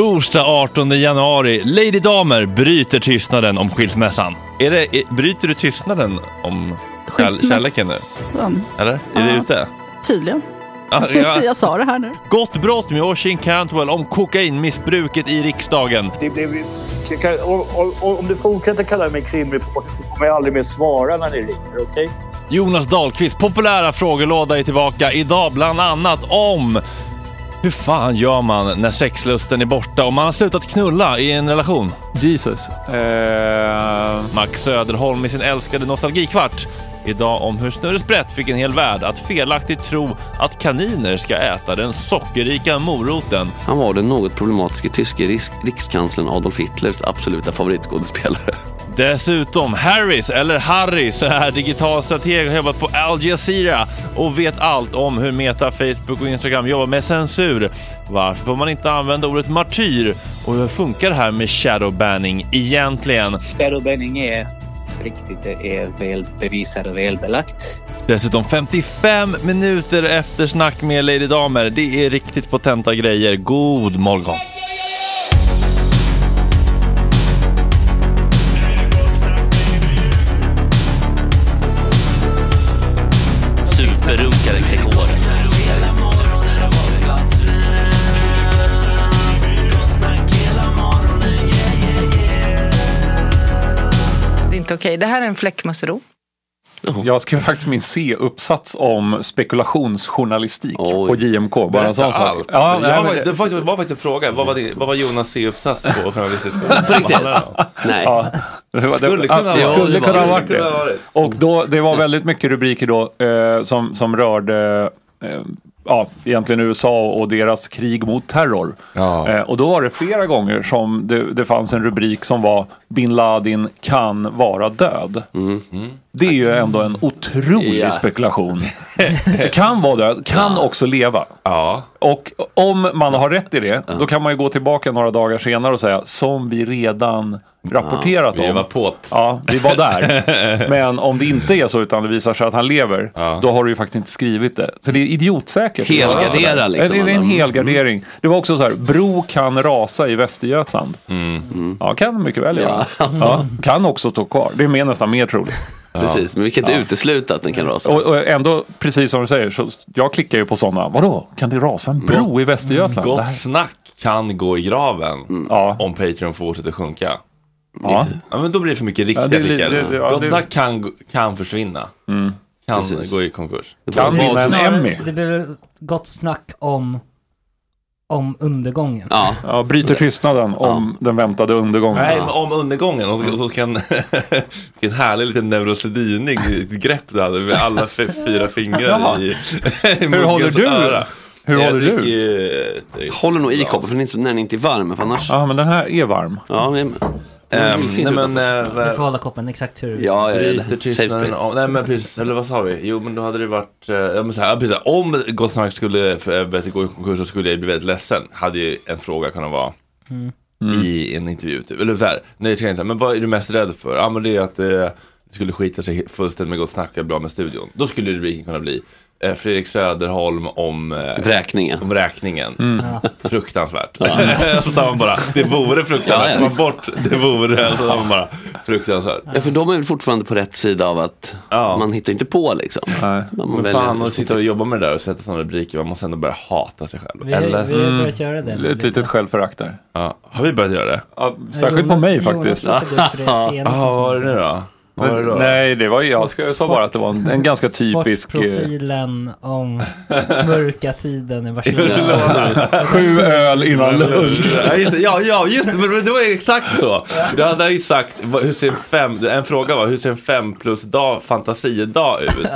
Torsdag 18 januari. Lady Damer bryter tystnaden om skilsmässan. Är det, är, bryter du tystnaden om kär, kärleken nu? Eller? Är det Ja. ute? tydligen. Ja, ja. jag sa det här nu. Gott brott med Oisin Cantwell om kokainmissbruket i riksdagen. Det kan, och, om du fortsätter kalla mig krimreporter så kommer jag aldrig mer svara när ni ringer, okej? Jonas Dahlqvist populära frågelåda är tillbaka idag bland annat om hur fan gör man när sexlusten är borta och man har slutat knulla i en relation? Jesus. Eh, Max Söderholm i sin älskade nostalgikvart. Idag om hur Snurre Sprätt fick en hel värld att felaktigt tro att kaniner ska äta den sockerrika moroten. Han var den något problematiska tyske riks- rikskanslern Adolf Hitlers absoluta favoritskådespelare. Dessutom Harris, eller Harris, är digital strateg och har jobbat på Al Jazeera och vet allt om hur Meta, Facebook och Instagram jobbar med censur. Varför får man inte använda ordet martyr? Och hur funkar det här med shadowbanning egentligen? Shadowbanning är riktigt, det är väl bevisat och välbelagt. Dessutom 55 minuter efter snack med Lady Damer. Det är riktigt potenta grejer. God morgon! Superrunkaren Gregor. Det är inte okej. Det här är en fläckmussero. Jag skrev faktiskt min C-uppsats om spekulationsjournalistik Oj. på JMK. Bara en sån sak. Ja, var, det var, det var faktiskt en fråga. Vad var, det, vad var Jonas C-uppsats på? På riktigt? Nej. ja, det, var- Skulle det, kunna det vara. skulle det kunna ha det. varit det. Och då, det var väldigt mycket rubriker då eh, som, som rörde eh, ja, egentligen USA och deras krig mot terror. Ja. Eh, och då var det flera gånger som det, det fanns en rubrik som var bin Laden kan vara död. Det är ju ändå en otrolig Ja. spekulation. kan vara död, kan också leva. Ja. Och om man har rätt i det, då kan man ju gå tillbaka några dagar senare och säga som vi redan rapporterat Vi om. var på't. Ja, vi var där. Men om det inte är så utan det visar sig att han lever, Ja. då har du ju faktiskt inte skrivit det. Så det är idiotsäkert. Helgardera, liksom. Det är en helgardering. Det var också så här, bro kan rasa i Västergötland. Mm. Ja, kan mycket väl göra. Ja. Kan också stå kvar. Det är mer, nästan mer troligt. Precis, men vi kan inte utesluta att den kan rasa. Och, och ändå, precis som du säger, så jag klickar ju på sådana. Vadå, kan det rasa en bro i Västergötland? Gott snack kan gå i graven Ja. om Patreon fortsätter sjunka. Ja. Ja, men då blir det för mycket riktiga Ja, det artiklar. det- det- ja, Gott det- snack kan, kan försvinna. Kan Precis. gå i konkurs. Kan vinna en Emmy. Det blir gott snack om, om undergången. Ja, Ja, bryter tystnaden om den väntade undergången. Nej, men om undergången. Och så, och så kan, vilken härlig liten neurosedynig grepp du hade med alla fyra fingrar i, i Hur håller du? öra. Hur Jag håller du? ju håller nog i koppen för den är inte, varm. För annars... Ja, men den här är varm. Ja, men, Fint nej men, eh, Du får hålla koppen exakt hur... ja, Bryter tystnaden om, nej men precis, eller vad sa vi? Jo men då hade det varit, eh, ja, men så här, precis, om Gott Snack skulle vet, gå i konkurs så skulle jag bli väldigt ledsen. Hade ju en fråga kunnat vara i en intervju. Typ. Eller så här, nej, jag säga, men vad är du mest rädd för? Ja men det är att eh, det skulle skita sig fullständigt med Gott Snack, är bra med studion. Då skulle rubriken kunna bli eh, Fredrik Söderholm om eh, Vräkningen. om räkningen. Fruktansvärt. så tar man bara, det vore fruktansvärt. Ja, Ja, ja, man bort, det vore, så tar man bara, fruktansvärt. Ja, för de är väl fortfarande på rätt sida av att Ja. man hittar inte på liksom. Nej. Man Men fan, att sitta och jobba med det där och sätta sådana rubriker, man måste ändå börja hata sig själv. Vi, har- Eller? vi har börjat göra det. Ett litet självförakt där. Ja. Har vi börjat göra det? Ja, särskilt på mig faktiskt. Jaha, vad var det nu då? Då? Nej, det var jag. Jag sa bara att det var en, en ganska typisk eh, Sportprofilen om mörka tiden i Barcelona. sju öl innan lunch. Ja, ja, ja, just det, men men det var exakt så. Du hade ju sagt, hur ser en fem, en fråga var, hur ser en fem plus dag, fantasidag ut?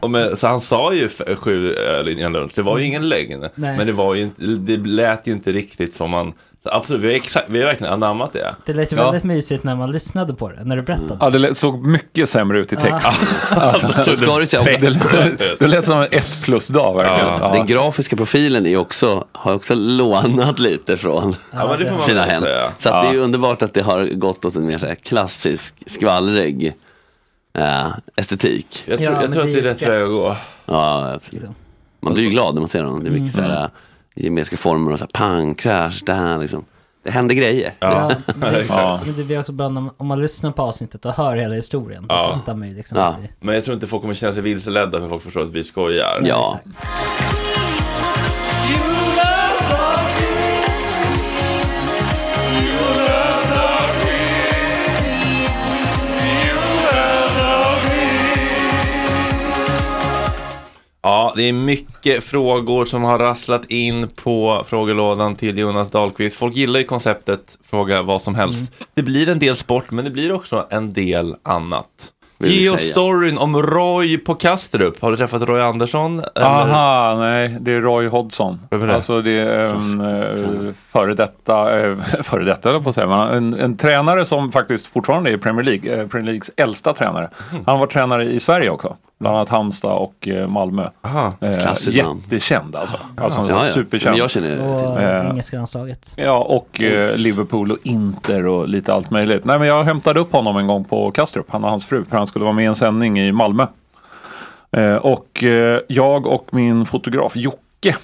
Och med, så han sa ju sju öl innan lunch, det var ju ingen lögn. Men det var ju inte, det lät ju inte riktigt som man, absolut, vi har, exakt, vi har verkligen anammat det. Det lät ju Ja. väldigt mysigt när man lyssnade på det, när du berättade. Ja, det lät- såg mycket sämre ut i text. Så ska det säga, Det, lät- det lät som en ett plus dag verkligen. Ja. Ja. Den grafiska profilen är också, har också lånat lite från Ja, men det får man fina hem. Så att det är ju underbart att det har gått åt en mer så här klassisk, skvallrig eh, estetik. Jag tror, Ja, jag tror att det det är rätt väg att gå. Ja, man blir ju glad när man ser dem. Det är mycket så Mm. här gemensamma former och så här pang, crash, där liksom. Det händer grejer. Ja, men det, Ja. men det blir också bra man, om man lyssnar på avsnittet och hör hela historien. Då Ja. fattar man ju liksom Ja. Men jag tror inte folk kommer känna sig vilseledda för folk förstår att vi skojar. Ja, Exakt. Ja, det är mycket frågor som har rasslat in på frågelådan till Jonas Dahlqvist. Folk gillar ju konceptet fråga vad som helst. Det blir en del sport, men det blir också en del annat. Ge oss storyn om Roy på Kastrup. Har du träffat Roy Andersson? eller? Aha, nej, det är Roy Hodgson. Vem är det? Alltså det är en eh, före detta, eh, före detta på att säga, men en, en tränare som faktiskt fortfarande är Premier League, eh, Premier Leagues äldsta tränare. Mm. Han var tränare i Sverige också, bland annat Halmstad och eh, Malmö. Aha. Eh, jättekänd alltså. alltså Ja, ja. superkänd. Men jag känner Och Eh. engelska landslaget. Ja, och eh, Liverpool och Inter och lite allt möjligt. Nej, men jag hämtade upp honom en gång på Kastrup, han och hans fru, för han skulle vara med i en sändning i Malmö. Eh, och eh, jag och min fotograf Jocke,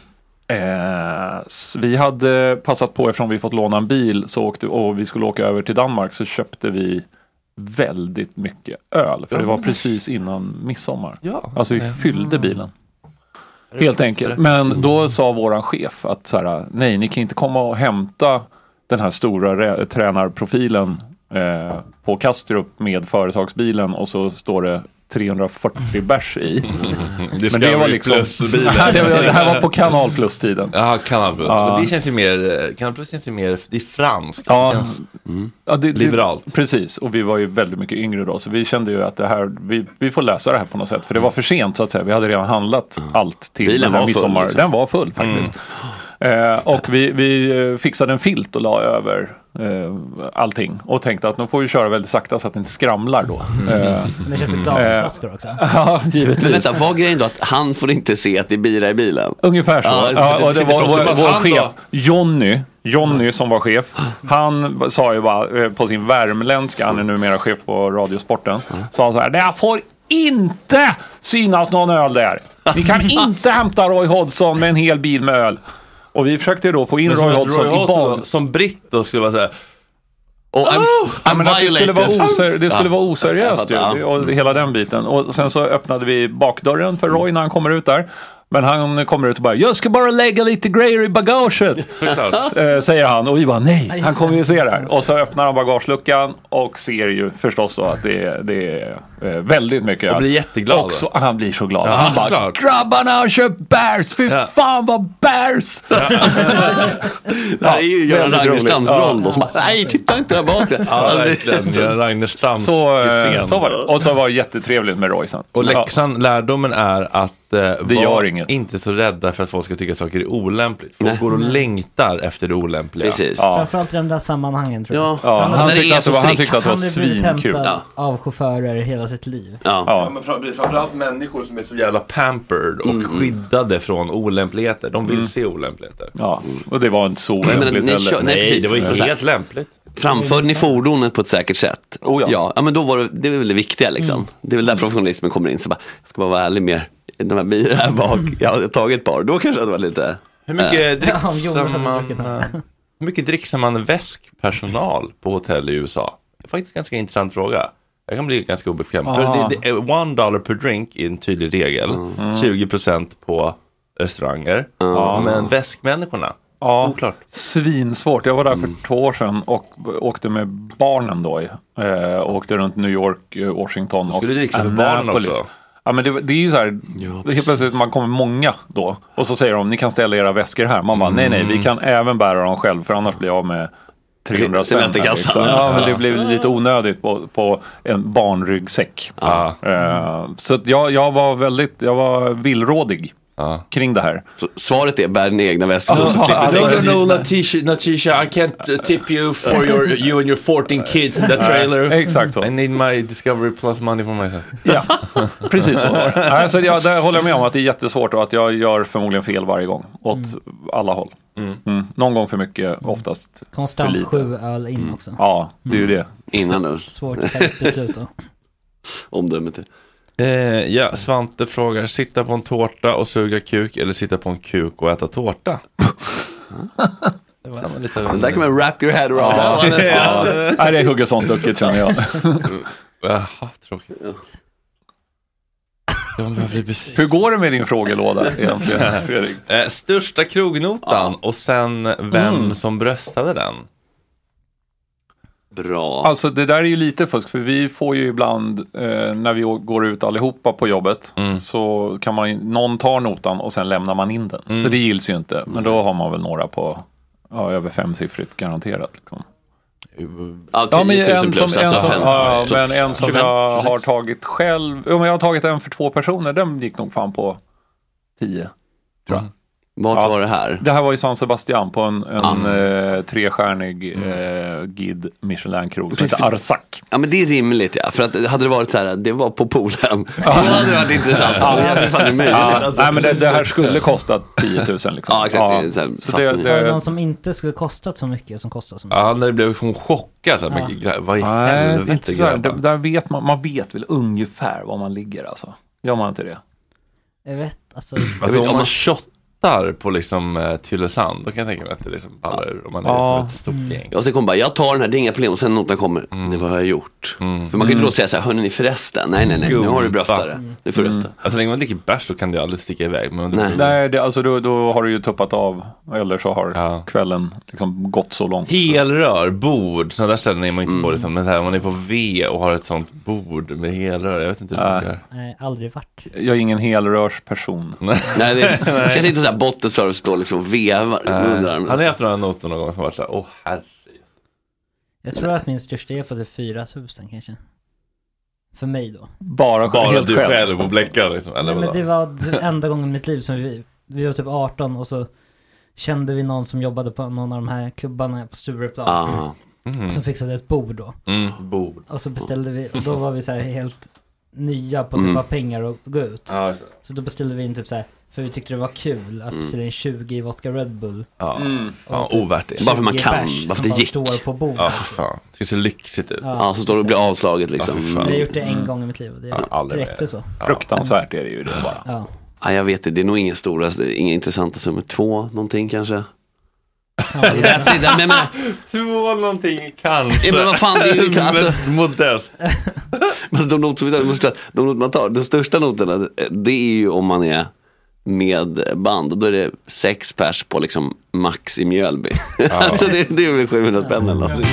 eh, vi hade passat på, eftersom vi fått låna en bil så åkte, och vi skulle åka över till Danmark, så köpte vi väldigt mycket öl. För det var precis innan midsommar. Ja. Alltså vi fyllde bilen. Helt enkelt. Men då sa våran chef att så här, nej, ni kan inte komma och hämta den här stora rä- tränarprofilen eh, på Kastrup med företagsbilen och så står det 340 bärs i. Discovery Plus-bilen. det, var, det här var på Kanal Plus-tiden. Ja, Kanal Plus. Ja. Men det känns ju mer, eh, Kanal Plus känns ju mer, det är franskt. Ja. Det känns Ja, det, det, liberalt. Precis, och vi var ju väldigt mycket yngre då. Så vi kände ju att det här, vi, vi får lösa det här på något sätt. För det var för sent så att säga. Vi hade redan handlat allt till Bilen den här var full, midsommar. liksom. Den var full faktiskt. Eh, och vi, vi eh, fixade en filt och la över eh, allting. Och tänkte att nu får vi köra väldigt sakta så att det inte skramlar då. Eh, Ni köpte glasflaskor också. ja, givetvis. Men vänta, var grejen då att han får inte se att det är bira i bilen? Ungefär så. Ja, Ja, och det var vår, vår chef Jonny, Jonny som var chef. Han sa ju bara eh, på sin värmländska, han är numera chef på Radiosporten. Sa han så här, det får inte synas någon öl där. Ni kan inte hämta Roy Hodgson med en hel bil med öl. Och vi försökte ju då få in Roy att Hodgson Roy i bad. som britt då skulle vara såhär, Och I'm, Ja, I'm det skulle vara, oseri- det skulle vara oseriöst ju, och hela den biten. Och sen så öppnade vi bakdörren för Roy när han kommer ut där. Men han kommer ut och bara, jag ska bara lägga lite grejer i bagaget. Eh, säger han och vi bara nej, han kommer ju se det här. Och så öppnar han bagageluckan och ser ju förstås så att det, är- det är eh, väldigt mycket Och öl. blir jätteglad Och så, han blir så glad. Ja, han bara, klart. grabbarna har köpt bärs, fy Ja. fan vad bärs! Det här är ju Göran. Ja. roll då. Som bara, nej, titta inte där bak. Ja, Alltså, verkligen. Göran Ragnerstams Så, eh, så var det. Och så var det jättetrevligt med Roy sen. Och Ja. läxan, lärdomen är att eh, Det var gör inget. inte så rädda för att folk ska tycka att saker är olämpligt. Folk går och längtar efter det olämpliga. Precis. Ja. Framförallt i de där sammanhangen tror jag. Ja. Ja, han, det tyckte är att det så var, han tyckte att det var Han svinkul. Ja. av chaufförer hela sitt liv. Ja. Ja, men fram- framförallt människor som är så jävla pampered och skyddade från olämpligheter. De vill se olämpligheter. Ja, och det var inte så men lämpligt ni heller. kör- nej, Nej, det var ju helt lämpligt. Framförde ni fordonet på ett säkert sätt? Oh ja. ja. ja men då var det, det är väl det viktiga liksom. Det är väl där professionalismen kommer in. Så bara, jag ska bara vara ärlig med er. De här bilarna här bak, jag hade tagit ett par. Då kanske det var lite... Hur mycket Ja, dricksar Jonas hade man, eh, hur mycket dricksar man väskpersonal på hotell i USA? Det är faktiskt en ganska intressant fråga. Jag kan bli ganska obekväm. Ah. För det, det är one dollar per drink är en tydlig regel. 20% på restauranger. Men väskmänniskorna, Ja, oklart. svinsvårt. Jag var där för Mm. två år sedan och åkte med barnen då. Eh, och åkte runt New York, eh, Washington och skulle du dricksa för barnen Annapolis. också? Ja men det, det är ju så här, helt plötsligt man kommer många då. Och så säger de, ni kan ställa era väskor här. Man bara, nej nej, vi kan även bära dem själv för annars blir jag av med 300 spänn. Liksom. Ja men det blev lite onödigt på, på en barnryggsäck. Eh, så att jag, jag var väldigt, jag var villrådig kring det här. Så svaret är bär dina egna väskor. Ja, så ja, ja, dricka. ja. no, Natisha, Natisha, I can't uh, tip you for your, you and your 14 kids in that trailer. Exakt så. I need my Discovery Plus money for myself. Ja, precis så var det. Nej, så jag, där håller jag med om att det är jättesvårt och att jag gör förmodligen fel varje gång. Åt alla håll. Mm. Någon gång för mycket, oftast för Konstant lite. sju öl in också. Ja, det är ju det. Innan nu. Svårt att ta ett beslut då. Omdömet. Eh, ja, Svante frågar, sitta på en tårta och suga kuk eller sitta på en kuk och äta tårta? det var lite där kan man wrap your head around. Ja. Ja. Ja. Nej, det är Huggesson-stucket känner jag. Jaha, tråkigt. Hur går det med din frågelåda egentligen, Fredrik? Eh, största krognotan och sen vem som bröstade den. Bra. Alltså det där är ju lite fusk för vi får ju ibland eh, när vi går ut allihopa på jobbet så kan man någon tar notan och sen lämnar man in den. Så det gills ju inte. Men då har man väl några på ja, över femsiffrigt garanterat. Liksom. Ja, Ja, men 10 000 en som, alltså en som, ja, men en som 25, jag 26. har tagit själv. Jo, men jag har tagit en för två personer. Den gick nog fan på 10. Tror jag. Vart var det här? Det här var i San Sebastian på en, en Ah. eh, trestjärnig eh, Guide Michelin-krog som heter Arsak. Ja men det är rimligt ja, för att hade det varit så här, det var på poolen. Då hade det varit intressant. Ja, hur fan är det möjligt? Ja, Alltså. nej, men det, det här skulle kostat 10 000 liksom. Ja, exakt. Det är så här så det, med- Var det det, någon som inte skulle kostat så mycket som kostar så mycket? Ja, när det blev hon chockad. Så här, men, gra- vad i det helvete inte så här, grabbar? det, där vet man, man vet väl ungefär var man ligger alltså. Gör man inte det? Jag vet, alltså. Alltså, om man man- shottar på liksom uh, Tylösand, då kan jag tänka mig att det liksom pallar om man är Ja. som ett stort gäng. Och sen kommer bara, jag tar den här, det är inga problem. Och sen notan kommer, det var jag gjort. För man kan ju inte då säga så här, hörni ni förresten, nej nej nej, nu har du bröstare. Nu får du rösta. Alltså, så länge man dricker bärs så kan det ju aldrig sticka iväg. Men Nej. Nej, det, alltså då, då har du ju tuppat av. Eller så har Ja. kvällen liksom gått så långt. Helrör, bord, sådana där ställen är man inte på. Liksom. Men så här, om man är på V och har ett sånt bord med helrör, jag vet inte hur det funkar. Nej, aldrig varit. Jag är ingen helrörsperson. Nej, det, det känns inte så här och står liksom och vevar under Han armen. har haft några noter någon gång som varit så här, åh herre. Jag tror att min största är på typ 4000 kanske. För mig då. Bara, Bara helt du själv. själv och bläckar liksom. Eller Nej, men det var enda gången i mitt liv som vi, vi var typ 18 och så kände vi någon som jobbade på någon av de här klubbarna på Stureplan. Ah. Som fixade ett bord då. Mm, bord. Och så beställde vi, och då var vi så här helt nya på typ Mm. pengar och gå ut. Just det. Så då beställde vi in typ så här, för vi tyckte det var kul att beställa in 20 vodka Red Bull. Ja, Mm. typ ovärt det. Bara för man 20 kan, bara för som det gick. står på bordet. Ja, för fan. Det ska se lyxigt ut. Ja. Ja, så står det och blir avslaget liksom. Ja. Vi har gjort det en gång i mitt liv och det Ja, räckte så. Fruktansvärt är det ju det bara. Ja. Ja, jag vet det, det är nog inga stora, inga intressanta summor. Två någonting kanske. Alltså, that's it. Men, jag menar, Två någonting kanske. Ja, men vad fan, det är ju- alltså- Men Modest. alltså, de noter vi tar, de måste- de man tar, de största noterna, det är ju om man är med band och då är det sex pers på liksom max i Mjölby. alltså det, det är väl 700 spänn eller något.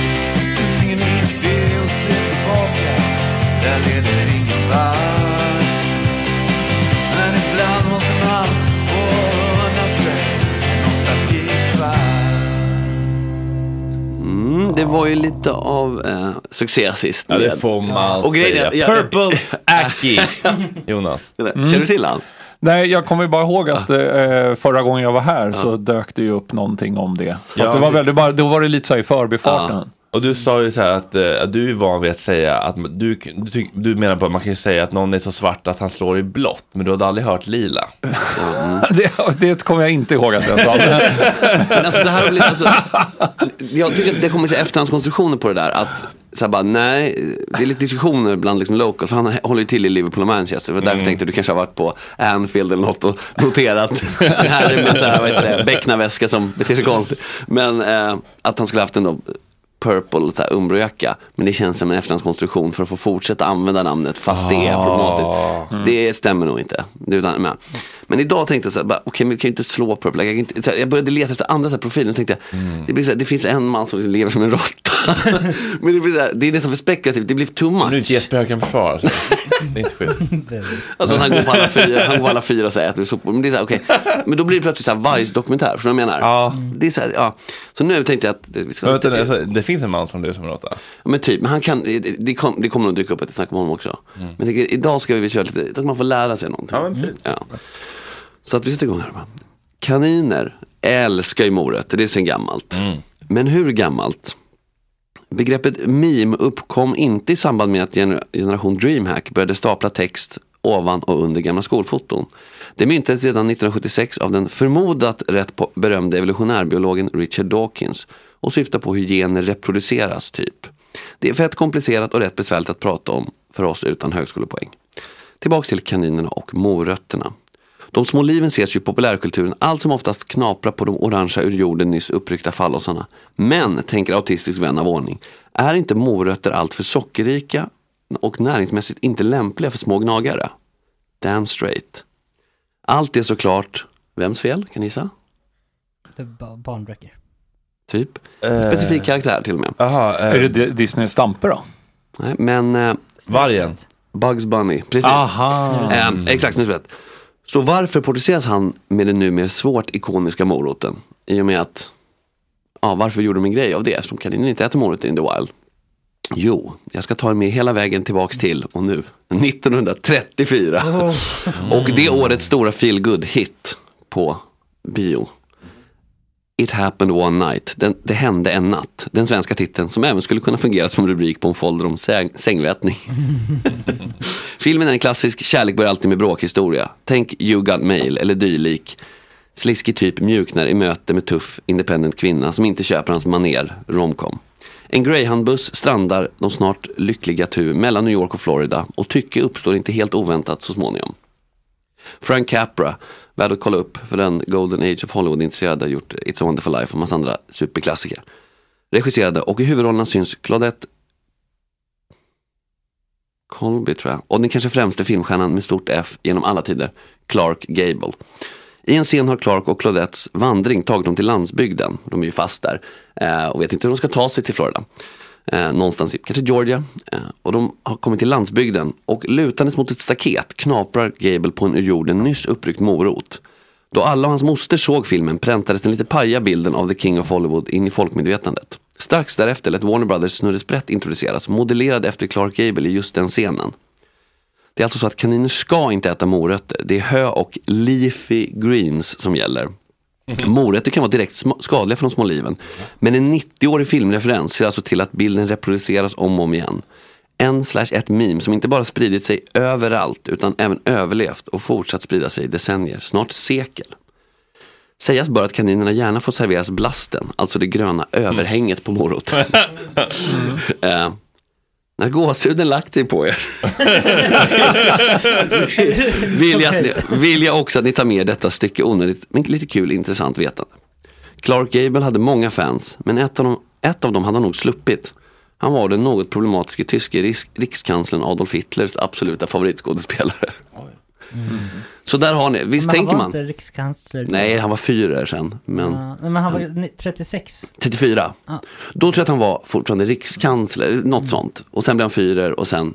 Mm, det var ju lite av eh, succé sist. Ja, det får man Och säga. Purple Aki. Jonas. Känner du till han? Nej, jag kommer bara ihåg att eh, förra gången jag var här så dök det ju upp någonting om det. Fast Ja, det var väldigt, bara, då var det lite så här i förbifarten. Och du sa ju så här att, eh, att du är van vid att säga att du, du, du menar på att man kan ju säga att någon är så svart att han slår i blått, men du hade aldrig hört lila. Det, det kommer jag inte ihåg att jag sa. Men alltså det här har blivit, alltså, jag tycker att det kommer till efterhandskonstruktioner på det där. Att så här bara, nej, det är lite diskussioner bland liksom locals. För han håller ju till i Liverpool och Manchester. Var därför tänkte jag du kanske har varit på Anfield eller något och noterat här med så här, vad heter det, becknarväska som beter sig konstigt. Men eh, att han skulle haft en då purple så här, Umbro-jacka. Men det känns som en efterhandskonstruktion för att få fortsätta använda namnet fast det är problematiskt. Det stämmer nog inte. Utan, men. men idag tänkte jag så här, okej men vi kan ju inte slå purple. Jag, kan inte, så här, jag började leta efter andra så här, profiler och tänkte jag, det, blir så här, det finns en man som liksom lever som en råtta. men det, blir så här, det är nästan för spekulativt, det blir too much. Nu är inte Jesper Högkan försvara sig. Det är inte schysst. Alltså han går på alla fyra, han går på alla fyra och säger att det är sopor. Men det är så här, okej. Men då blir det plötsligt så här Vice-dokumentär, förstår du vad jag menar? Ja. Det är så här, ja. Så nu tänkte jag att det, vi ska Men vänta, nu, alltså, det finns en man som du som råtta. Ja, Men typ, men han kan, det, kom, det kommer nog dyka upp ett snack om honom också. Men jag tänker, idag ska vi köra lite, att man får lära sig någonting. Ja, men. Ja. Så att vi sätter igång här. Kaniner älskar ju morötter, det är sen gammalt. Men hur gammalt? Begreppet meme uppkom inte i samband med att gener- generation DreamHack började stapla text ovan och under gamla skolfoton. Det myntades redan 1976 av den förmodat rätt berömde evolutionärbiologen Richard Dawkins och syftar på hur gener reproduceras typ. Det är fett komplicerat och rätt besvärligt att prata om för oss utan högskolepoäng. Tillbaks till kaninerna och morötterna. De små liven ses ju i populärkulturen allt som oftast knapra på de orangea ur jorden nyss uppryckta fallosarna. Men, tänker autistisk vän av ordning, är inte morötter alltför sockerrika och näringsmässigt inte lämpliga för små gnagare? Damn straight. Allt är såklart, vems fel? Kan ni gissa? Det barnböcker. Typ. Specifik karaktär till och med. Jaha, eh, Är det Di- Disney Stampe då? Nej, men eh, vargen. Bugs Bunny, precis. Aha. Eh, exakt, snusvet. Så varför porträtteras han med den numera svårt ikoniska moroten? I och med att ja, varför gjorde de en grej av det? Eftersom kaninen inte äter morötter in the wild. Jo, jag ska ta er med hela vägen tillbaks till, och nu, 1934. Och det årets stora feel good hit på bio. It happened one night. Den, det hände en natt. Den svenska titeln som även skulle kunna fungera som rubrik på en folder om säng, sängvätning. Filmen är en klassisk kärlek börjar alltid med bråkhistoria. Tänk You Got Mail eller dylik. Sliskig typ mjuknar i möte med tuff independent kvinna som inte köper hans maner romcom. En greyhoundbuss strandar de snart lyckliga tur mellan New York och Florida och tycke uppstår inte helt oväntat så småningom. Frank Capra, värd att kolla upp för den Golden Age of Hollywood-intresserade har gjort It's a Wonderful Life och massa andra superklassiker. Regisserade och i huvudrollerna syns Claudette Colby tror jag. Och den kanske främste filmstjärnan med stort F genom alla tider, Clark Gable. I en scen har Clark och Claudettes vandring tagit dem till landsbygden. De är ju fast där eh, och vet inte hur de ska ta sig till Florida. Eh, någonstans i kanske Georgia. Eh, och de har kommit till landsbygden och lutandes mot ett staket knaprar Gable på en ur jorden nyss uppryckt morot. Då alla och hans moster såg filmen präntades den lite paja bilden av The King of Hollywood in i folkmedvetandet. Strax därefter lät Warner Brothers snurresprätt introduceras, modellerad efter Clark Gable i just den scenen. Det är alltså så att kaniner ska inte äta morötter. Det är hö och leafy greens som gäller. Morötter kan vara direkt skadliga för de små liven. Men en 90-årig filmreferens ser alltså till att bilden reproduceras om och om igen. En slash ett meme som inte bara spridit sig överallt utan även överlevt och fortsatt sprida sig i decennier, snart sekel. Sägas bör att kaninerna gärna får serveras blasten, alltså det gröna överhänget på moroten. När gåshuden lagt sig på er vill, jag, ni- vill jag också att ni tar med detta stycke onödigt men lite kul intressant vetande. Clark Gable hade många fans men ett av dem, ett av dem hade han nog sluppit. Han var den något problematiske tyske riks, rikskanslern Adolf Hitlers absoluta favoritskådespelare. Så där har ni, visst men han tänker var man? inte rikskansler då? Nej, han var fyra sen. Men Ja, men han var ju ni- 36. 34. Ja. Då tror jag att han var fortfarande rikskansler, något sånt. Och sen blev han fyra och sen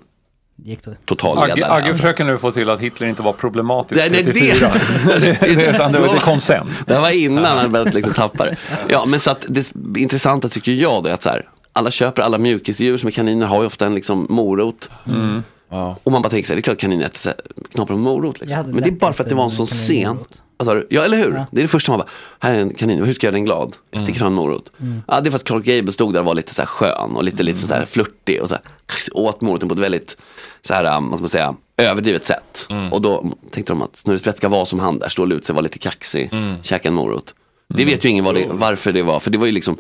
Gick då. totalledare. Agge, försöker nu få till att Hitler inte var problematisk Nej, nej, det- 34. det, det, utan det, det kom sen. Det var innan han börjat liksom tappa det. Ja, men så att det intressanta tycker jag då är att så här, alla köper alla mjukisdjur som är kaniner har ju ofta en liksom morot. Mm. Och man bara tänker sig, det är klart kaniner äter så här, knaprar en morot. Liksom. Men det är bara för att det var en sån en scen. Alltså, ja, eller hur? Ja. Det är det första man bara, här är en kanin, hur ska jag göra den glad? Jag sticker fram en morot. Mm. Ja, det är för att Clark Gable stod där och var lite så här skön och lite, lite så här flörtig och så här, åt moroten på ett väldigt så här, um, vad ska man säga, överdrivet sätt. Och då tänkte de att Snurre Sprätt ska vara som han där, stå och luta sig, vara lite kaxig, käka en morot. Det vet ju ingen vad det, varför det var, för det var ju liksom,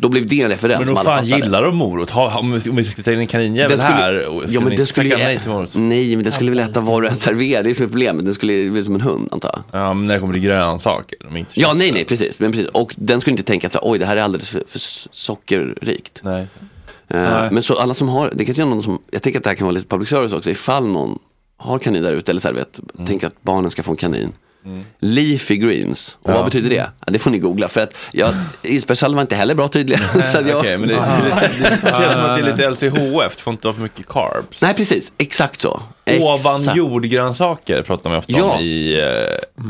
då blev det en referens Men som då fan gillar de morot? Ha, om vi ska ta in en kaninjävel skulle- här. och- ja, men den skulle nej till morot? nej men den skulle väl äta vad du än serverar, det är som är problemet, den skulle bli som en hund antar jag. Ja, men när det kommer till grönsaker. De inte Ja, nej, nej, precis. Men precis. Och den skulle inte tänka att oj, det här är alldeles för, för sockerrikt. Nej. Nej. men så alla som har, det kanske är någon som, jag tänker att det här kan vara lite public service också, ifall någon har kanin där ute eller så här, vet, Mm. tänker att barnen ska få en kanin. Leafy greens, och Ja. vad betyder det? Ja, det får ni googla för att jag, var inte heller bra tydligen. så jag, Okej, men det, det, det, det ser ut som att det är lite LCHF, det får inte vara för mycket carbs. Nej precis, exakt så. Ovan jordgrönsaker pratar man ofta Ja. om i eh,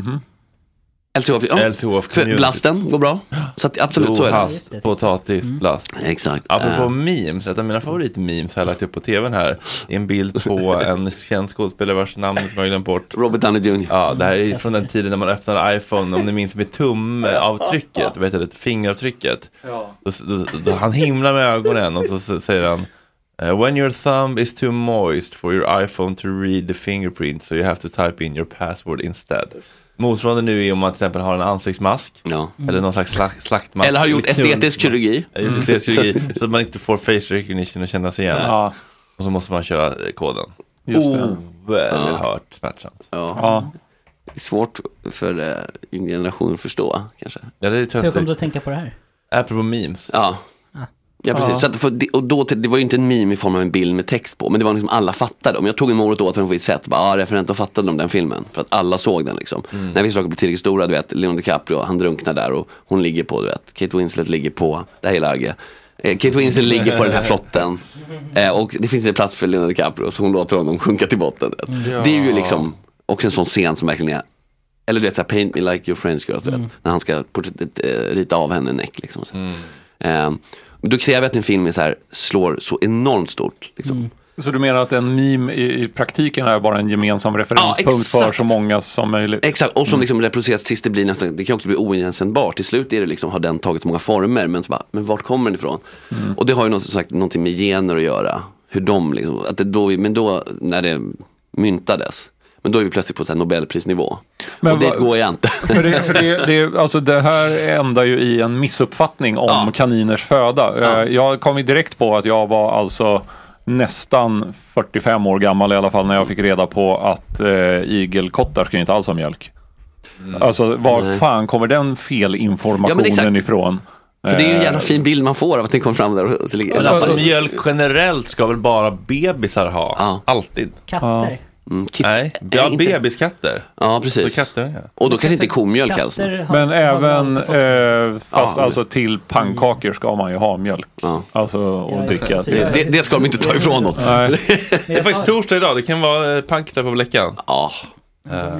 LCHF, ja. LCHF För community. blasten går bra. Så att, absolut så är det. Has, potatisblast. Exakt. Apropå Eh, memes, ett av mina favoritmemes har jag lagt upp på tvn här. är En bild på en känd skådespelare vars namn jag glömt bort. Robert Downey Jr. Ja, det här är från den tiden när man öppnade iPhone, om ni minns med tumavtrycket, heter det, fingeravtrycket. Då, då, då, han himlar med ögonen och så, så säger han "Uh, When your thumb is too moist for your iPhone to read the fingerprint so you have to type in your password instead. Motsvarande nu är om man till exempel har en ansiktsmask Ja. eller någon slags slak, slaktmask. Eller har gjort estetisk kirurgi. Ja, gjort estetisk kirurgi, så att man inte får face recognition och känna sig igen. Ja, Och så måste man köra eh, koden. just det. Oerhört smärtsamt. Ja. Ja. Det är svårt för uh, yngre generationer att förstå kanske. Ja, det är Hur kom du att tänka på det här? Apropå memes. Ja. Ja precis, Ja. Så att för, och då, det var ju inte en meme i form av en bild med text på, men det var liksom alla fattade. Om jag tog en morot åt den på ett sätt, bara, ah, referent, då fattade de den filmen. För att alla såg den liksom. När vissa saker blir tillräckligt stora, du vet, Leonardo DiCaprio, han drunknar där och hon ligger på, du vet, Kate Winslet ligger på, det här är läge. Eh, Kate Winslet ligger på den här flotten eh, och det finns inte plats för Leonardo DiCaprio så hon låter honom sjunka till botten. du vet. Det är ju liksom också en sån scen som verkligen är Eller det är så här, paint me like your French girl. du vet. Mm. När han ska eh, rita av henne en näck. Liksom, så. Mm. Eh, men då kräver jag att en film är så här, slår så enormt stort. Liksom. Mm. Så du menar att en meme i, i praktiken är bara en gemensam referenspunkt exakt. för så många som möjligt? Exakt, och som Mm. liksom reproduceras tills det blir nästan, det kan också bli oigenkännbart. Till slut är det liksom, har den tagit så många former, men så bara, men vart kommer den ifrån? Mm. Och det har ju något, sagt, någonting med gener att göra. Hur de liksom, att det då, men då när det myntades, men då är vi plötsligt på så här Nobelprisnivå. Men och dit går jag inte. För det, för det, det, alltså det här ändar ju i en missuppfattning om kaniners föda. Eh, Jag kom ju direkt på att jag var alltså nästan 45 år gammal i alla fall när jag fick reda på att eh, igelkottar ska inte alls ha mjölk. Alltså var Nej. fan kommer den Ja, felinformationen exakt. ifrån? För det är ju en jävla Eh, fin bild man får av att den kom fram där. Och så ligger, Men alltså, mjölk generellt ska väl bara bebisar ha? Alltid. Katter. Mm, Nej, ja, inte- bebiskatter. Ja, precis. Och katter, ja. Och då kanske inte komjölk har- Men även, eh, fast Ja. alltså till pannkakor ska man ju ha mjölk. Alltså och Ja, dricka. alltså, Det, det ska de inte ta ifrån oss. Nej. Det är faktiskt torsdag idag, det kan vara eh, pannkakor på Bleckan. Ja.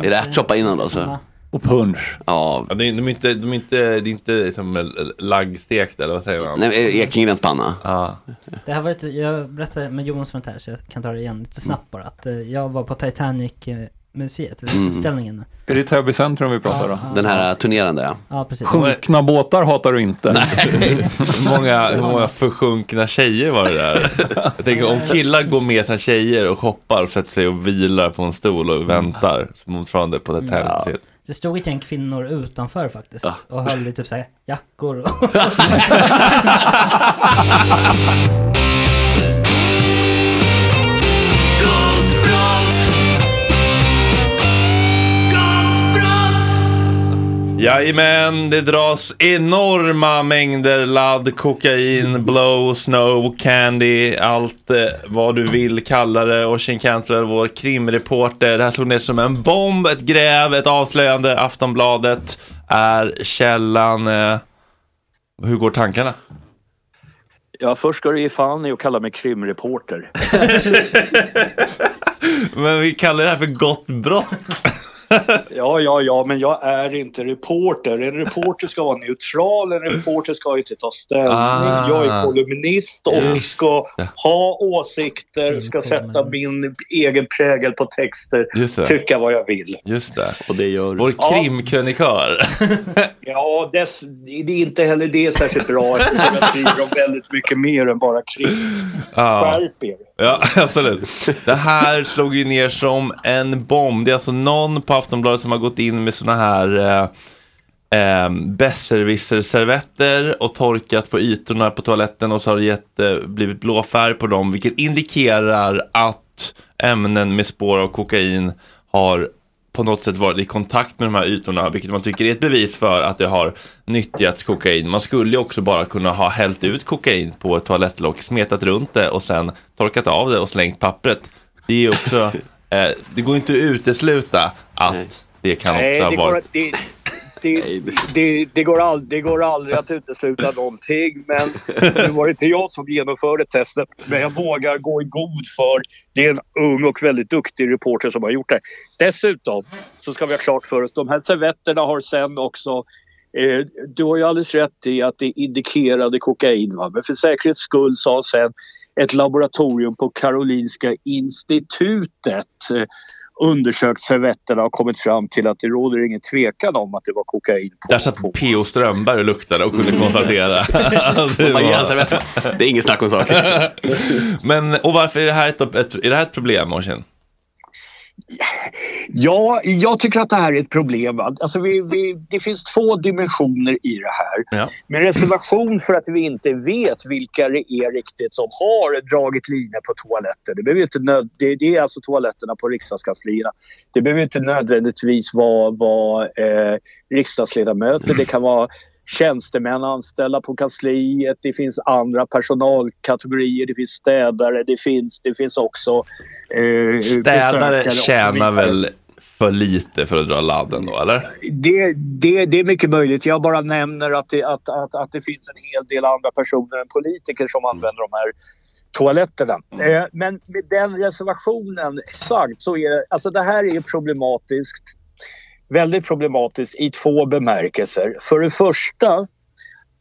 Är det ärtsoppa innan då? Så? Och punch. Ja. Ja, de, är- de, är inte, de är inte, det är inte som laggstekta eller vad säger man? Nej, Ekingrens panna. Ja. Det här var ett, jag berättade med Jonas inte här så jag kan ta det igen lite snabbt bara. Att eh, jag var på Titanic-museet, eller Mm. utställningen. Är det Täby centrum vi pratar om? Den här turnerande ja. Ja, precis. Sjunkna båtar hatar du inte. Hur många, hur många försjunkna tjejer var det där? Jag tänker om killar går med sina tjejer och shoppar och sätter sig och vilar på en stol och väntar motsvarande på Titanic. Det stod ett gäng kvinnor utanför faktiskt. Och höll i typ såhär jackor och... Jajamän, det dras enorma mängder ladd, kokain, blow, snow, candy, allt eh, vad du vill kalla det. Oisin Cantwell, vår krimreporter. Det här slog ner som en bomb, ett gräv, ett avslöjande. Aftonbladet är källan. Eh, hur går tankarna? Ja, först ska du ge fan i att kalla mig krimreporter. Men vi kallar det här för gott brott. Ja, ja, ja, men jag är inte reporter. En reporter ska vara neutral, en reporter ska inte ta ställning. Ah. Jag är kolumnist och Just ska ha åsikter, ska sätta min egen prägel på texter, det. tycka vad jag vill. Just det. Och det gör Vår Ja. krimkrönikör. Ja, dess, det är inte heller det särskilt bra eftersom jag skriver om väldigt mycket mer än bara krim. Ja. Skärp er. Ja, absolut. Det här slog ju ner som en bomb. Det är alltså någon på Aftonbladet som har gått in med sådana här eh, eh, besserwisser-servetter och torkat på ytorna på toaletten och så har det gett, eh, blivit blå färg på dem, vilket indikerar att ämnen med spår av kokain har på något sätt varit i kontakt med de här ytorna, vilket man tycker är ett bevis för att det har nyttjats kokain. Man skulle ju också bara kunna ha hällt ut kokain på ett toalettlock, smetat runt det och sen torkat av det och slängt pappret. Det är också, eh, det går inte att utesluta att det kan också Nej, ha det går, varit. det, det, det, det, går all, det går aldrig att utesluta någonting. Men nu var det inte jag som genomförde testet. Men jag vågar gå i god för det är en ung och väldigt duktig reporter som har gjort det. Dessutom så ska vi ha klart för oss de här servetterna har sen också Eh, du har ju alldeles rätt i att det indikerade kokain. Va? Men för säkerhets skull sa sen ett laboratorium på Karolinska institutet eh, undersökt servetterna och kommit fram till att det råder ingen tvekan om att det var kokain. Där satt P.O. Strömberg och luktade och kunde konstatera. att det var-. Det är ingen snack om saker. Men, och varför är det här ett, ett, är det här ett problem, Oisin? Ja, jag tycker att det här är ett problem. Alltså vi, vi, det finns två dimensioner i det här. Ja. Med reservation för att vi inte vet vilka det är riktigt som har dragit linjer på toaletter. Det, behöver inte nöd, det, det är alltså toaletterna på riksdagskanslierna. Det behöver inte nödvändigtvis vara, vara eh, riksdagsledamöter. Det kan vara tjänstemän anställda på kansliet. Det finns andra personalkategorier. Det finns städare. Det finns, det finns också eh, Städare tjänar väl för lite för att dra ladden då, eller? Det, det, det är mycket möjligt. Jag bara nämner att det, att, att, att det finns en hel del andra personer än politiker som använder de här toaletterna. Eh, men med den reservationen sagt så är alltså det här är problematiskt. Väldigt problematiskt i två bemärkelser. För det första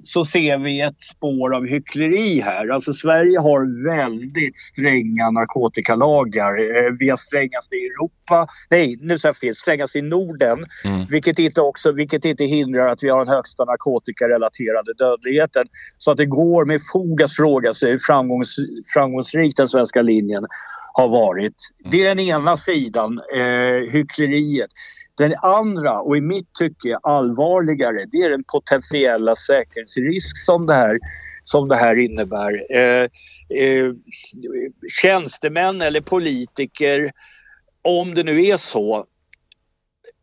så ser vi ett spår av hyckleri här. Alltså Sverige har väldigt stränga narkotikalagar. Eh, Vi har strängast i Europa, nej nu sa jag fel, strängast i Norden. Vilket, inte också, vilket inte hindrar att vi har den högsta narkotikarelaterade dödligheten. Så att det går med fog att fråga sig hur framgångs, framgångsrik den svenska linjen har varit. Det är den ena sidan, eh, hyckleriet. Den andra, och i mitt tycke allvarligare, det är den potentiella säkerhetsrisk som det här, som det här innebär. Eh, eh, tjänstemän eller politiker, om det nu är så,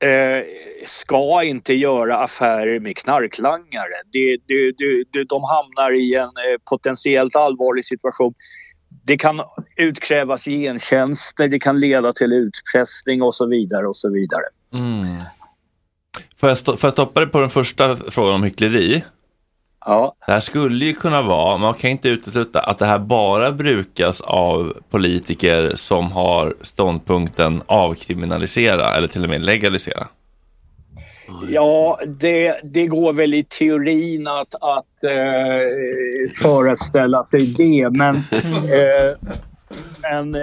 eh, ska inte göra affärer med knarklangare. Det, det, det, det, de hamnar i en eh, potentiellt allvarlig situation. Det kan utkrävas gentjänster, det kan leda till utpressning och så vidare och så vidare. Mm. Får, jag får jag stoppa dig på den första frågan om hyckleri? Ja. Det här skulle ju kunna vara, man kan inte utesluta att det här bara brukas av politiker som har ståndpunkten avkriminalisera eller till och med legalisera. Ja, det, det går väl i teorin att, att eh, föreställa sig det. Men, eh, men eh,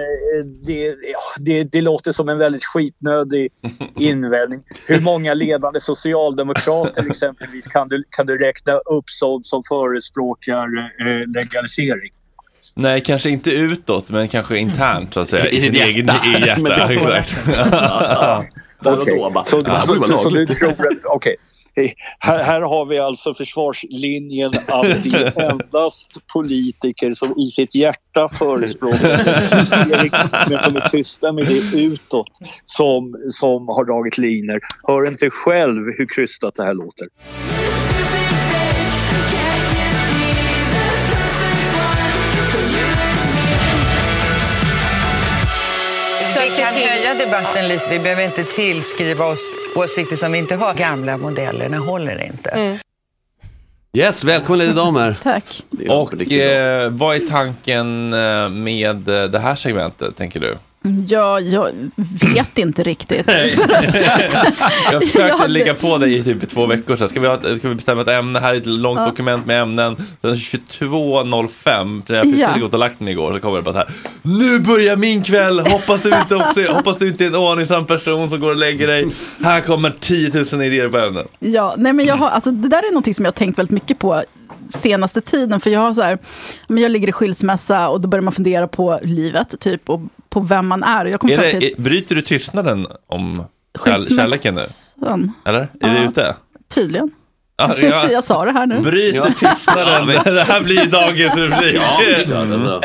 det, ja, det, det låter som en väldigt skitnödig invändning. Hur många ledande socialdemokrater exempelvis kan du, kan du räkna upp som, som förespråkar eh, legalisering? Nej, kanske inte utåt, men kanske internt så att säga. I I sin sitt egen hjärta. Men det exakt. Okej. Så, du tror att, okej. Hej, Här, här har vi alltså försvarslinjen att det är endast politiker som i sitt hjärta förespråkar men som är tysta med det utåt som, som har dragit linjer. Hör inte själv hur krystat det här låter. Höja debatten lite. Vi behöver inte tillskriva oss åsikter som vi inte har. Gamla modellerna håller inte. Yes, välkommen lilla damer. Tack. Och eh, vad är tanken eh, med eh, det här segmentet, tänker du? Ja, jag vet inte riktigt. Att, Jag försökte hade- ligga på dig i typ två veckor sedan. Ska vi, ha, ska vi bestämma ett ämne? Här är ett långt Ja. dokument med ämnen. Sen 22.05, när jag precis Ja. gått och lagt mig igår, så kommer det bara så här. Nu börjar min kväll! Hoppas du inte, också, hoppas du inte är en ordningsam person som går och lägger dig. Här kommer 10 000 idéer på ämnen. Ja, nej men jag har, alltså, det där är någonting som jag har tänkt väldigt mycket på senaste tiden. För jag har så här, jag ligger i skilsmässa och då börjar man fundera på livet, typ, och på vem man är. Och jag kom Är det, till bryter du tystnaden om kär, kärleken nu? Eller? Är Ja. du ute? Tydligen. Ja, ja. jag sa det här nu. Bryter tystnaden. det här blir dagens rubrik. Ja, det är klart, alltså.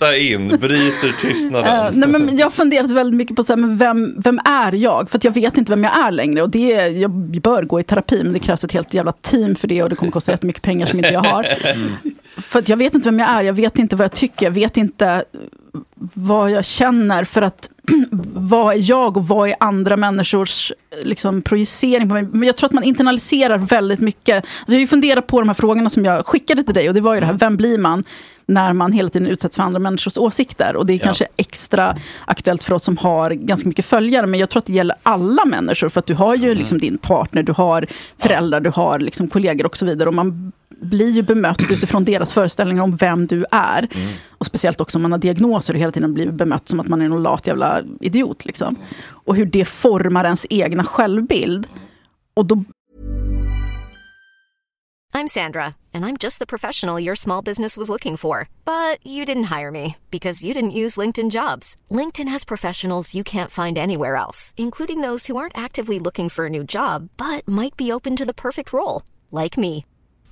1.38 in, bryter tystnaden. Eh, nej, men jag har funderat väldigt mycket på så här, men vem, vem är jag? För att jag vet inte vem jag är längre. Och det, är- jag bör gå i terapi, men det krävs ett helt jävla team för det. Och det kommer kosta jättemycket pengar som inte jag har. För att jag vet inte vem jag är, jag vet inte vad jag tycker, jag vet inte vad jag känner. För att vad är jag och vad är andra människors liksom, projicering på mig? Men jag tror att man internaliserar väldigt mycket. Alltså, jag har ju funderat på de här frågorna som jag skickade till dig. Och det var ju det här, vem blir man när man hela tiden utsätts för andra människors åsikter? Och det är kanske extra aktuellt för oss som har ganska mycket följare. Men jag tror att det gäller alla människor. För att du har ju liksom din partner, du har föräldrar, du har liksom kollegor och så vidare. Och man blir ju bemött utifrån deras föreställningar om vem du är. Och speciellt också om man har diagnoser och hela tiden blir bemött som att man är någon lat jävla idiot. Liksom. Och hur det formar ens egna självbild. Och då I'm Sandra, and I'm just the professional your small business was looking for. But you didn't hire me because you didn't use LinkedIn jobs. LinkedIn has professionals you can't find anywhere else, including those who aren't actively looking for a new job but might be open to the perfect role, like me.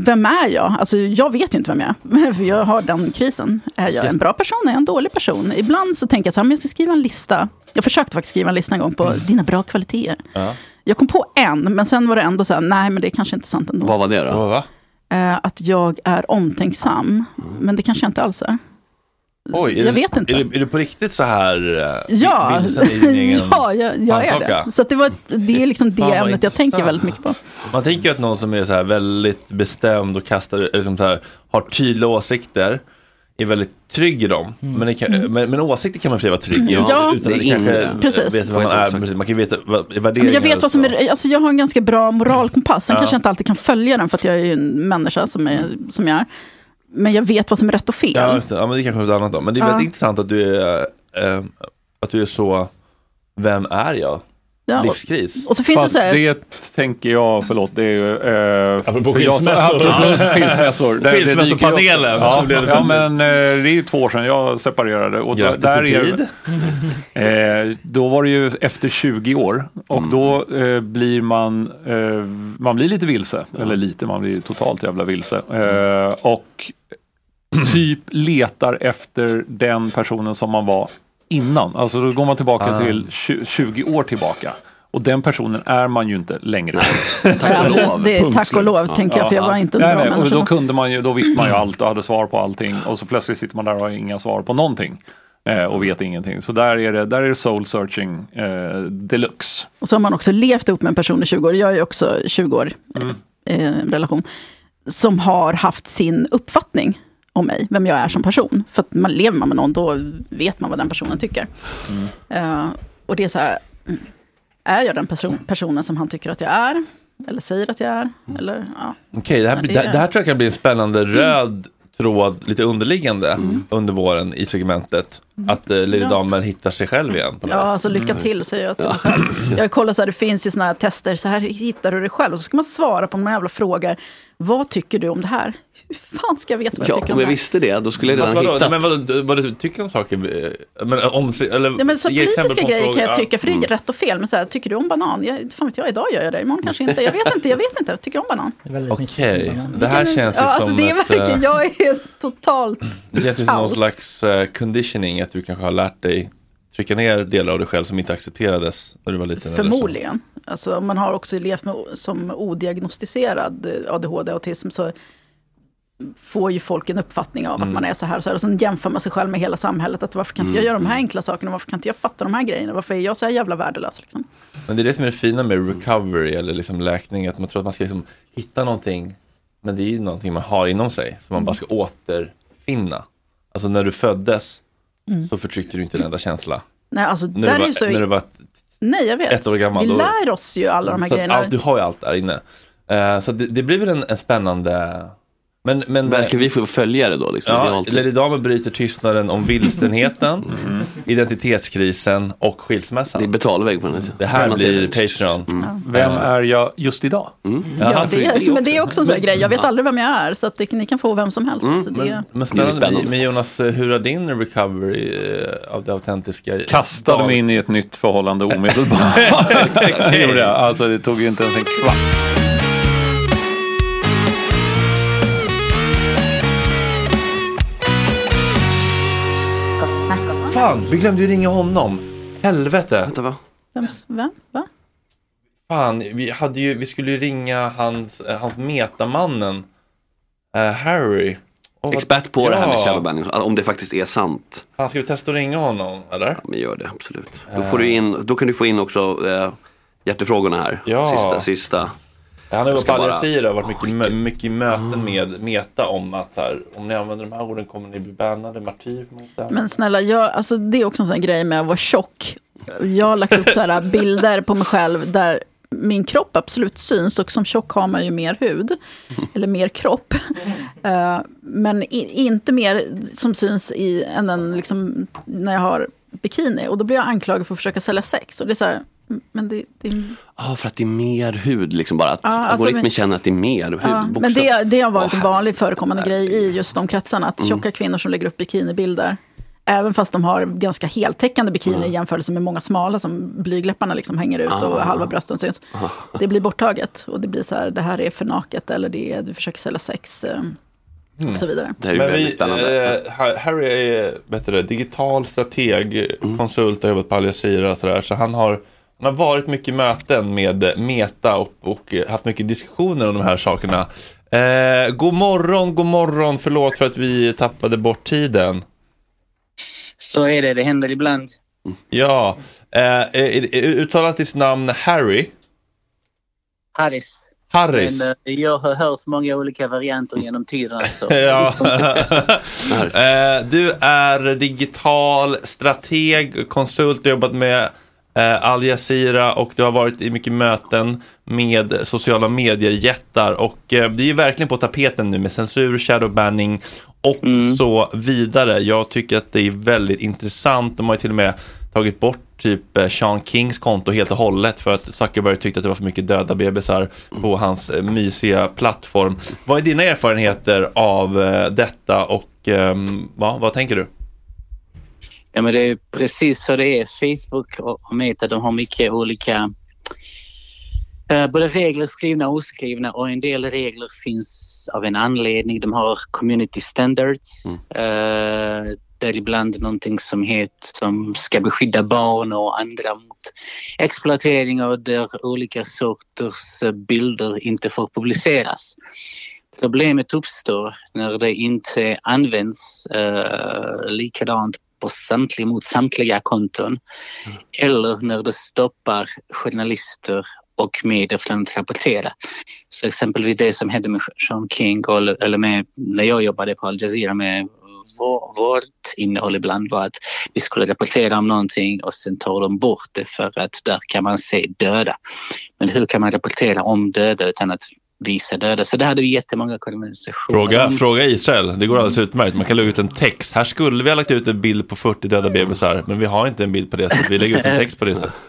Vem är jag? Alltså, jag vet ju inte vem jag är, för jag har den krisen. Är jag en bra person? Är jag en dålig person? Ibland så tänker jag så här, men jag ska skriva en lista. Jag försökte faktiskt skriva en lista en gång på dina bra kvaliteter. Ja. Jag kom på en, men sen var det ändå så här, nej men det är kanske inte sant ändå. Vad var det då? Eh, att jag är omtänksam, men det kanske jag inte alls är. Oj, är Jag det, vet inte. Är du, är du på riktigt så här eh, Ja, vilsen i din egen ja jag, jag är det. Så att det, var, det är liksom det Fan, ämnet jag tänker väldigt mycket på. Man tänker ju att någon som är så här väldigt bestämd och kastar, liksom så här, har tydliga åsikter är väldigt trygg i dem. Men, det kan, men, men åsikter kan man för vara trygg i Mm. Ja, utan att det är kanske. Precis. vet vad man är. Precis, Man kan veta vad, värderingar. Men jag vet vad som och så. är, alltså jag har en ganska bra moralkompass. Sen Ja. kanske jag inte alltid kan följa den för att jag är ju en människa som, är, som jag är. Men jag vet vad som är rätt och fel. Ja, ja, men det kanske är något annat då. Men det är Ja. väldigt intressant att du är, eh, att du är så, vem är jag? Ja, och- Livskris. och så finns det Fast så här- det tänker jag, förlåt, det är ju... Eh, Apropå skilsmässor. Det- det också- Skilsmässopanelen. Ja, det ja dig? men eh, det är ju två år sedan jag separerade. Och då, Grattis där i är, tid. Eh, då var det ju efter 20 år och då eh, blir man, eh, man blir lite vilse. Eller lite, man blir totalt jävla vilse. Eh, och typ letar efter den personen som man var innan. Alltså då går man tillbaka Ah. till tju- 20 år tillbaka. Och den personen är man ju inte längre. Alltså, det är tack och lov, tänker jag, för jag var inte en nej, bra nej, och människa. då, kunde man ju, då visste man ju allt och hade svar på allting. Och så plötsligt sitter man där och har inga svar på någonting. Eh, och vet ingenting. Så där är det, där är det soul searching eh, deluxe. Och så har man också levt ihop med en person i 20 år. Jag är också 20 år Mm. eh, relation. Som har haft sin uppfattning om mig, vem jag är som person. För att man lever man med någon, då vet man vad den personen tycker. Mm. Eh, och det är så här, mm, är jag den person, personen som han tycker att jag är? Eller säger att jag är? Eller, ja. Okej, det, här, Ja, blir- det, det här tror jag kan bli en spännande röd tråd, lite underliggande under våren i segmentet. Att eh, Lady Ja. Damer hittar sig själv igen. Ja, alltså lycka till säger jag till själv. Jag kollar så här, det finns ju sådana här tester, så här hittar du dig själv. Och så ska man svara på några jävla frågor. Vad tycker du om det här? Hur fan ska jag veta vad jag Ja, tycker om om jag det här? visste det, då skulle jag redan vadå? hittat. Nej, men vad, vad du tycker om saker? eh, Men, om, eller, Ja, men så politiska grejer kan jag Ja. tycka, för det är rätt och fel. Men så här, tycker du om banan? Jag, fan vet jag, idag gör jag det, imorgon kanske inte. Jag vet inte, jag vet inte. Tycker jag om banan? Okej, det här känns ju ja, alltså som det är ett, verkligen, eh, jag är totalt Det känns ju som någon slags eh, conditioning, att du kanske har lärt dig trycka ner delar av dig själv som inte accepterades när du var liten. eller så. Förmodligen. Alltså, man har också levt med, som odiagnostiserad eh, ADHD-autism så får ju folk en uppfattning av Mm. att man är så här och så här. Och sen jämför man sig själv med hela samhället. Att varför kan inte jag Mm. göra de här enkla sakerna? Varför kan inte jag fatta de här grejerna? Varför är jag så här jävla värdelös? Liksom? Men det är det som är det fina med recovery eller liksom läkning, att man tror att man ska liksom hitta någonting, men det är ju någonting man har inom sig, som man bara ska återfinna. Alltså när du föddes Mm. så förtryckte du inte en enda känsla. Nej, alltså, När, där du var, så... när du var Nej, jag vet. ett år gammal. Vi då- lär oss ju alla de här grejerna. Allt, du har ju allt där inne. Eh, så det, det blir väl en, en spännande... Men, men, Verkar vi få följa det då? Liksom? Är Ja, alltid- Lady Damer bryter tystnaden om vilsenheten, Mm. identitetskrisen och skilsmässan. Det är betalvägg på den. Det här blir. Patreon. Vem är jag just idag? Ja, det, men det är också en sån här grej. Jag vet aldrig vem jag är, så att det, ni kan få vem som helst. Mm, det, men, men spännande. Men Jonas, eh, hur har din recovery eh, av det autentiska? Kastade mig in i ett nytt förhållande omedelbart. det gjorde jag. Alltså det tog ju inte ens en kvart. Fan, vi glömde ju ringa honom. Helvete. Vänta, va? vem, vem? Va? Fan, vi, hade ju, vi skulle ju ringa hans, eh, hans metamannen eh, Harry. expert på det här med shadowbanning, om det faktiskt är sant. Fan, ska vi testa att ringa honom eller? Ja, men gör det absolut. Då, Eh. får du in, då kan du få in också eh, hjärtefrågorna här. Ja. Sista, sista. Han har ju på bara- Al Jazeera och varit mycket, i möten med Meta om att här, om ni använder de här orden kommer ni bli bannade, martyr inte använda. Men snälla, jag, alltså, det är också en sån här grej med att vara tjock. Jag har lagt upp så här bilder på mig själv där min kropp absolut syns och som tjock har man ju mer hud. Eller mer kropp. Eh, men i, inte mer som syns i, än den, liksom, när jag har bikini. Och då blir jag anklagad för att försöka sälja sex. Och det är så här, men det, det Ja, för att det är mer hud, liksom bara att Ja, alltså, algoritmen men- känner att det är mer hud. Ja, men det, det har varit en vanlig förekommande grej i just de kretsarna. Att Mm. tjocka kvinnor som lägger upp bikinibilder. Även fast de har ganska heltäckande bikini i jämförelse med många smala som blygläpparna liksom hänger ut och Ah. halva brösten syns. Det blir borttaget och det blir så här, det här är för naket eller det är, du försöker sälja sex eh, och så vidare. Det här är Men väldigt vi, spännande. Eh, Ha- Harry är det, digital strateg, Mm. konsult, har jobbat på Al Jazeera och sådär. Så han har, han har varit mycket möten med Meta och, och haft mycket diskussioner om de här sakerna. Eh, god morgon, god morgon, förlåt för att vi tappade bort tiden. Så är det, det händer ibland. Ja, eh, uttalat ditt namn Harry? Harris. Harris. Men eh, jag har hört många olika varianter genom tiden. Så. Ja. Eh, du är digital strateg, konsult, jobbat med eh, Al Jazeera och du har varit i mycket möten med sociala medier-jättar och eh, det är ju verkligen på tapeten nu med censur, shadowbanning och så vidare. Jag tycker att det är väldigt intressant. De har ju till och med tagit bort typ eh, Sean Kings konto helt och hållet för att Zuckerberg tyckte att det var för mycket döda bebisar på hans eh, mysiga plattform. Vad är dina erfarenheter av eh, detta och ehm, va, vad tänker du? Ja, men det är precis så det är. Facebook och Meta de har mycket olika eh, både regler skrivna och oskrivna och en del regler finns av en anledning. De har community standards. Eh, däribland någonting som heter som ska beskydda barn och andra mot exploatering och där olika sorters eh, bilder inte får publiceras. Problemet uppstår när det inte används eh, likadant på samtliga, mot samtliga konton eller när det stoppar journalister och medier från att rapportera. Så exempelvis det som hände med Sean King och, eller med, när jag jobbade på Al Jazeera med vår, vårt innehåll ibland var att vi skulle rapportera om någonting och sen tar de bort det för att där kan man se döda. Men hur kan man rapportera om döda utan att visa döda? Så det hade vi jättemånga konversationer Fråga, fråga Israel, det går alldeles utmärkt. Man kan lägga ut en text. Här skulle vi ha lagt ut en bild på 40 döda bebisar, men vi har inte en bild på det, så vi lägger ut en text på det istället.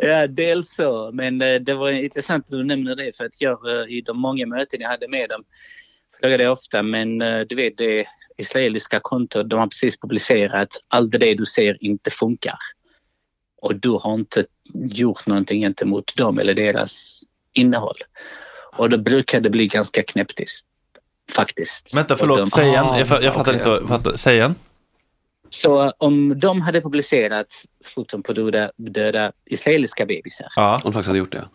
Ja, dels så. Men eh, det var intressant att du nämner det för att jag eh, i de många möten jag hade med dem frågade ofta, men eh, du vet det israeliska kontot, de har precis publicerat allt det du ser inte funkar. Och du har inte gjort någonting gentemot dem eller deras innehåll. Och då brukar det bli ganska knäpptyst. Faktiskt. Vänta, förlåt, de- säg igen. Jag, fa- jag fattar inte. vad- Fattar, säg igen. Så om de hade publicerat foton på döda, döda israeliska bebisar Ja. Om de faktiskt hade gjort det.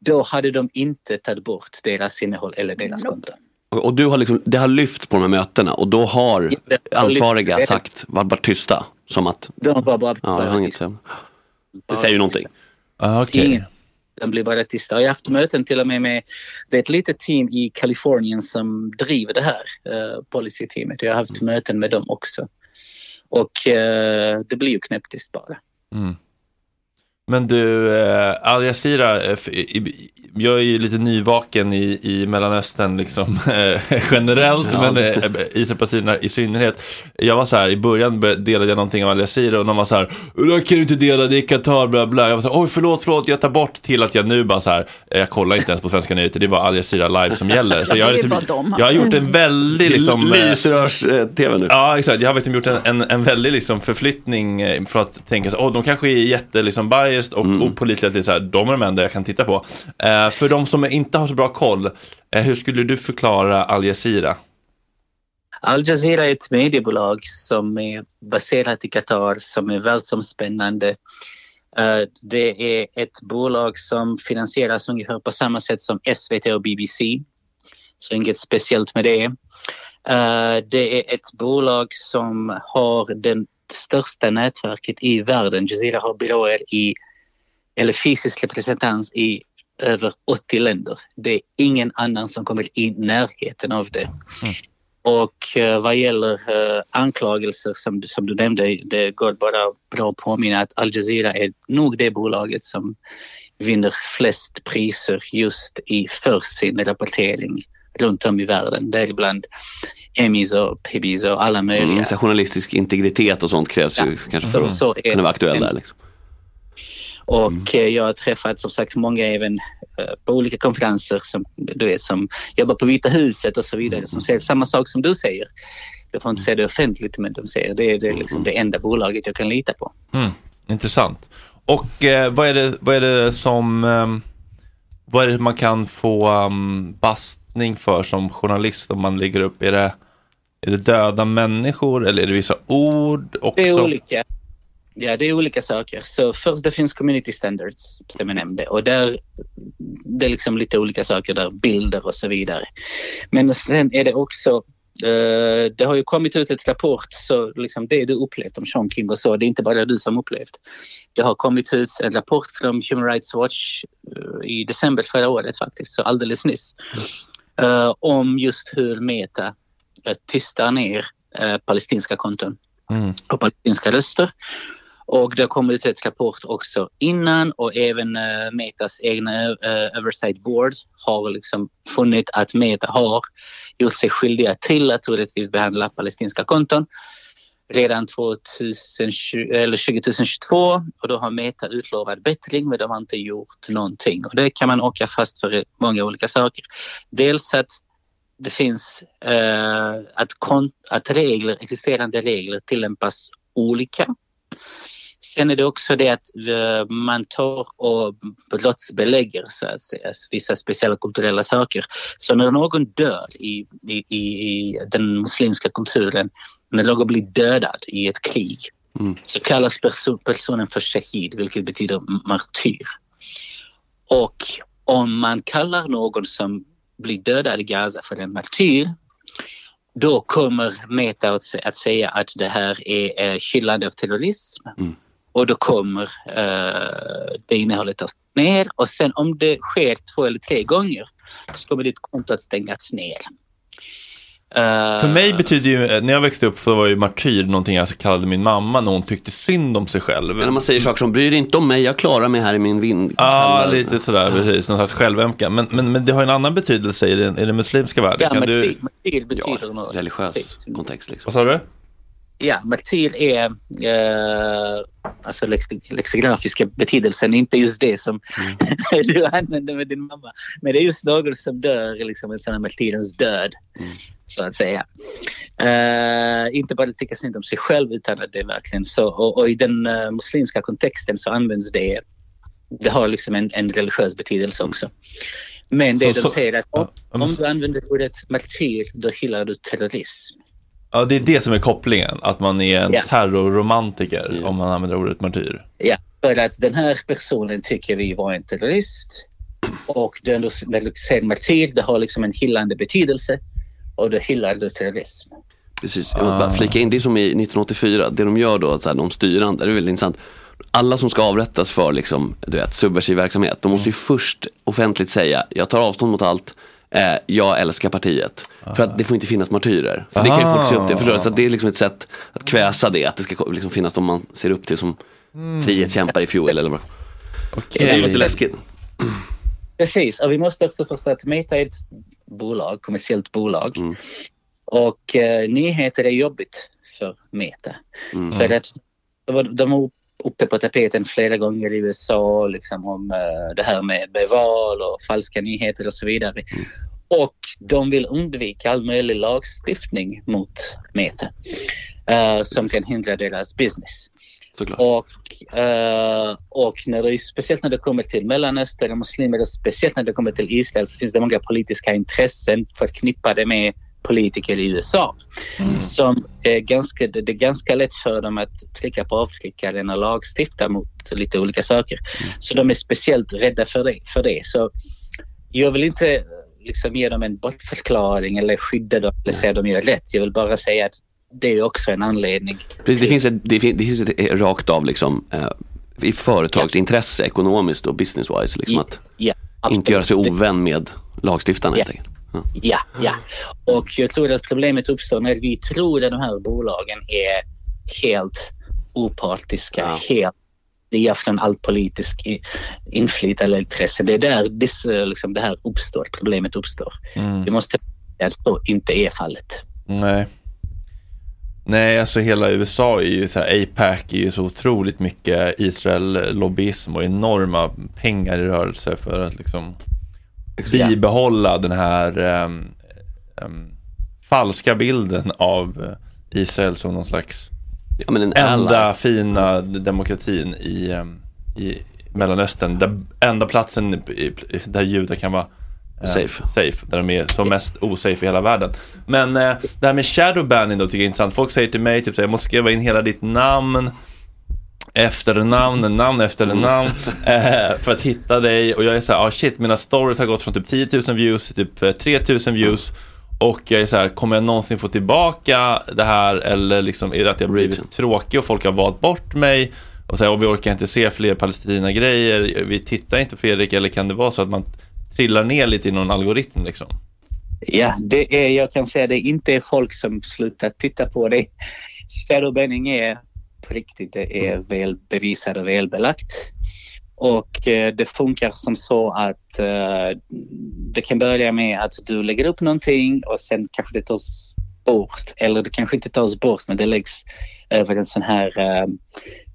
då hade de inte tagit bort deras innehåll eller deras konto. Och, och du har liksom, det har lyfts på de här mötena och då har ansvariga lyfts. sagt, var bara tysta. Som att, De var bara, ja, jag har inget. Det säger ju någonting. Ah, Ingen. De blir bara. Och jag har haft möten till och med med det är ett litet team i Kalifornien som driver det här uh, policyteamet. Jag har haft möten med dem också. Och eh, det blir ju knäpptyst bara. Mm. Men du, eh, Al Jazeera, eh, jag är ju lite nyvaken i, i Mellanöstern liksom, eh, generellt, Ja. men eh, Israel-Palestina i synnerhet. Jag var så här, i början bör- delade jag någonting av Al Jazeera och de var så här, det kan du inte dela, det är Qatar, bla bla. Jag var så här, oj förlåt, förlåt, jag tar bort till att jag nu bara så här, eh, jag kollar inte ens på svenska nyheter, det är bara Al Jazeera live som gäller. Så Ja, jag, har det är liksom, jag har alltså. gjort en väldig liksom... eh, Lysrörs-tv nu. Ja, exakt. Jag har liksom gjort en, en, en väldig liksom förflyttning eh, från att tänka så åh, de kanske är jätte liksom biased och Mm. opålitliga till så här, de är de enda jag kan titta på. Eh, för de som inte har så bra koll, eh, hur skulle du förklara Al Jazeera? Al Jazeera är ett mediebolag som är baserat i Qatar som är världsomspännande. Eh, Det är ett bolag som finansieras ungefär på samma sätt som SVT och BBC. Så inget speciellt med det. Eh, det är ett bolag som har det största nätverket i världen. Jazeera har byråer i, eller fysisk representans i över 80 länder. Det är ingen annan som kommer i närheten av det. Och eh, vad gäller eh, anklagelser som, som du nämnde, det går bara bra att påminna att Al Jazeera är nog det bolaget som vinner flest priser just i för sin rapportering runt om i världen. Däribland Emmys och PBs och alla möjliga. Mm, så journalistisk integritet och sånt krävs ju kanske för så- att kunna vara aktuell där. Liksom. Och eh, jag har träffat som sagt många även eh, på olika konferenser som, du vet, som jobbar på Vita huset och så vidare som säger samma sak som du säger. Jag får inte säga det offentligt men de säger det är, det är liksom det enda bolaget jag kan lita på. Mm, intressant. Och eh, vad, är det, vad är det som ehm, vad är det man kan få um, bastning för som journalist om man lägger upp? Är det, är det döda människor eller är det vissa ord också? Det är olika. Ja, det är olika saker. Så först det finns community standards som jag nämnde och där det är liksom lite olika saker där, bilder och så vidare. Men sen är det också eh, det har ju kommit ut ett rapport så liksom det du upplevt om Sean Kim och så, det är inte bara du som upplevt. Det har kommit ut en rapport från Human Rights Watch eh, i december förra året faktiskt, så alldeles nyss. eh, om just hur Meta uh, tystar ner palestinska konton Mm. på palestinska röster. Och det har kommit ett rapport också innan och även uh, Metas egna uh, Oversight Board har liksom funnit att Meta har gjort sig skyldiga till att orättvist behandla palestinska konton redan 2020, eller 2022 och då har Meta utlovat bättring men de har inte gjort någonting. Och det kan man åka fast för många olika saker. Dels att det finns eh, att, att regler, existerande regler tillämpas olika. Sen är det också det att eh, man tar och brottsbelägger så att säga, vissa speciella kulturella saker. Så när någon dör i, i, i, den muslimska kulturen, när någon blir dödad i ett krig, så kallas perso- personen för shahid, vilket betyder martyr. Och om man kallar någon som blir dödad i Gaza för en martyr, då kommer Meta att, sä- att säga att det här är eh, hyllande av terrorism. Och då kommer eh, det innehållet tas ner och sen om det sker två eller tre gånger så kommer ditt konto att stängas ner. Eh, För mig betyder ju, när jag växte upp så var ju martyr någonting jag kallade min mamma när hon tyckte synd om sig själv. Men när man säger saker som bryr inte om mig, jag klarar mig här i min vind. Ja, lite sådär, precis. Någon slags självömkan. Men, men, men det har en annan betydelse i den, i den muslimska världen. Ja, Kan martyr, du... martyr betyder något. Religiös kontext liksom. Vad sa du? Ja, martyr är eh, alltså lex, lexigrafiska betydelsen, inte just det som du använder med din mamma. Men det är just någon som dör, liksom en sån här martyrens död, så att säga. Eh, inte bara tycka synd om sig själv utan att det är verkligen så. Och, och i den eh, muslimska kontexten så används det, det har liksom en, en religiös betydelse också. Men det Så- de säger att om, om du använder ordet martyr, då hyllar du terrorism. Ja, det är det som är kopplingen. Att man är en Ja. terrorromantiker om man använder ordet martyr. Ja, för att den här personen tycker vi var en terrorist och den, säger martyr, det har liksom en hyllande betydelse och då hyllar du terrorism. Precis, jag måste bara flika in, det är som i 1984, det de gör då, så här, de styrande, det är väldigt intressant. Alla som ska avrättas för liksom, du vet, subversiv verksamhet, de måste ju först offentligt säga, jag tar avstånd mot allt, eh, jag älskar partiet. För att det får inte finnas martyrer. För det kan ju folk se upp till, förstår du? Så det är liksom ett sätt att kväsa det, att det ska liksom finnas de man ser upp till som Mm. frihetskämpar i fjol eller vad. Så det är lite läskigt. Precis, och vi måste också förstå att Meta är ett bolag, kommersiellt bolag. Och eh, nyheter är jobbigt för Meta. Mm. För att de de uppe på tapeten flera gånger i USA liksom om eh, det här med beval och falska nyheter och så vidare. Och de vill undvika all möjlig lagstiftning mot Meta eh, som kan hindra deras business. Och, eh, och när det, speciellt när det kommer till Mellanöstern och muslimer och speciellt när det kommer till Israel så finns det många politiska intressen förknippade med politiker i USA. Som är ganska, det är ganska lätt för dem att trycka på avtryckaren och lagstifta mot lite olika saker. Så de är speciellt rädda för det. För det. Så jag vill inte liksom ge dem en bortförklaring eller skydda dem eller säga att de gör rätt. Jag vill bara säga att det är också en anledning. Precis, det finns ett, det finns, det finns ett rakt av liksom, eh, i företagsintresse ekonomiskt och business-wise. Liksom, att Ja, inte göra sig ovän med lagstiftarna Ja. helt enkelt. Ja, ja. Och jag tror att problemet uppstår när vi tror att de här bolagen är helt opartiska, helt fria från allt politiskt inflytande eller intresse. Det är där this, eh, liksom, det här uppstår, problemet uppstår. Mm. Vi måste att så inte är fallet. Nej. Nej, alltså hela USA är ju så här, APAC är ju så otroligt mycket Israel-lobbyism och enorma pengar i rörelse för att liksom bibehålla den här ehm, ehm, falska bilden av Israel som någon slags Ja, men en enda ally. fina demokratin i, ehm, i Mellanöstern. Där enda platsen där judar kan vara Safe. safe, där de är som mest osafe i hela världen. Men eh, det här med shadow banning då tycker jag är intressant. Folk säger till mig typ så här, jag måste skriva in hela ditt namn efternamn, namn efter namn eh, för att hitta dig. Och jag är så här, ah shit, mina stories har gått från typ 10 000 views till typ eh, 3 000 views. Och jag är så här, kommer jag någonsin få tillbaka det här? Eller liksom är det att jag blivit tråkig och folk har valt bort mig? Och så här, och vi orkar inte se fler Palestina-grejer, vi tittar inte Fredrik. Eller kan det vara så att man trillar ner lite i någon algoritm liksom? Ja, det är, jag kan säga det inte är folk som slutar titta på det. Shadowbanning är på riktigt, det är väl bevisat och välbelagt. Och eh, det funkar som så att eh, det kan börja med att du lägger upp någonting och sen kanske det tas bort. Eller det kanske inte tas bort men det läggs över en sån här eh,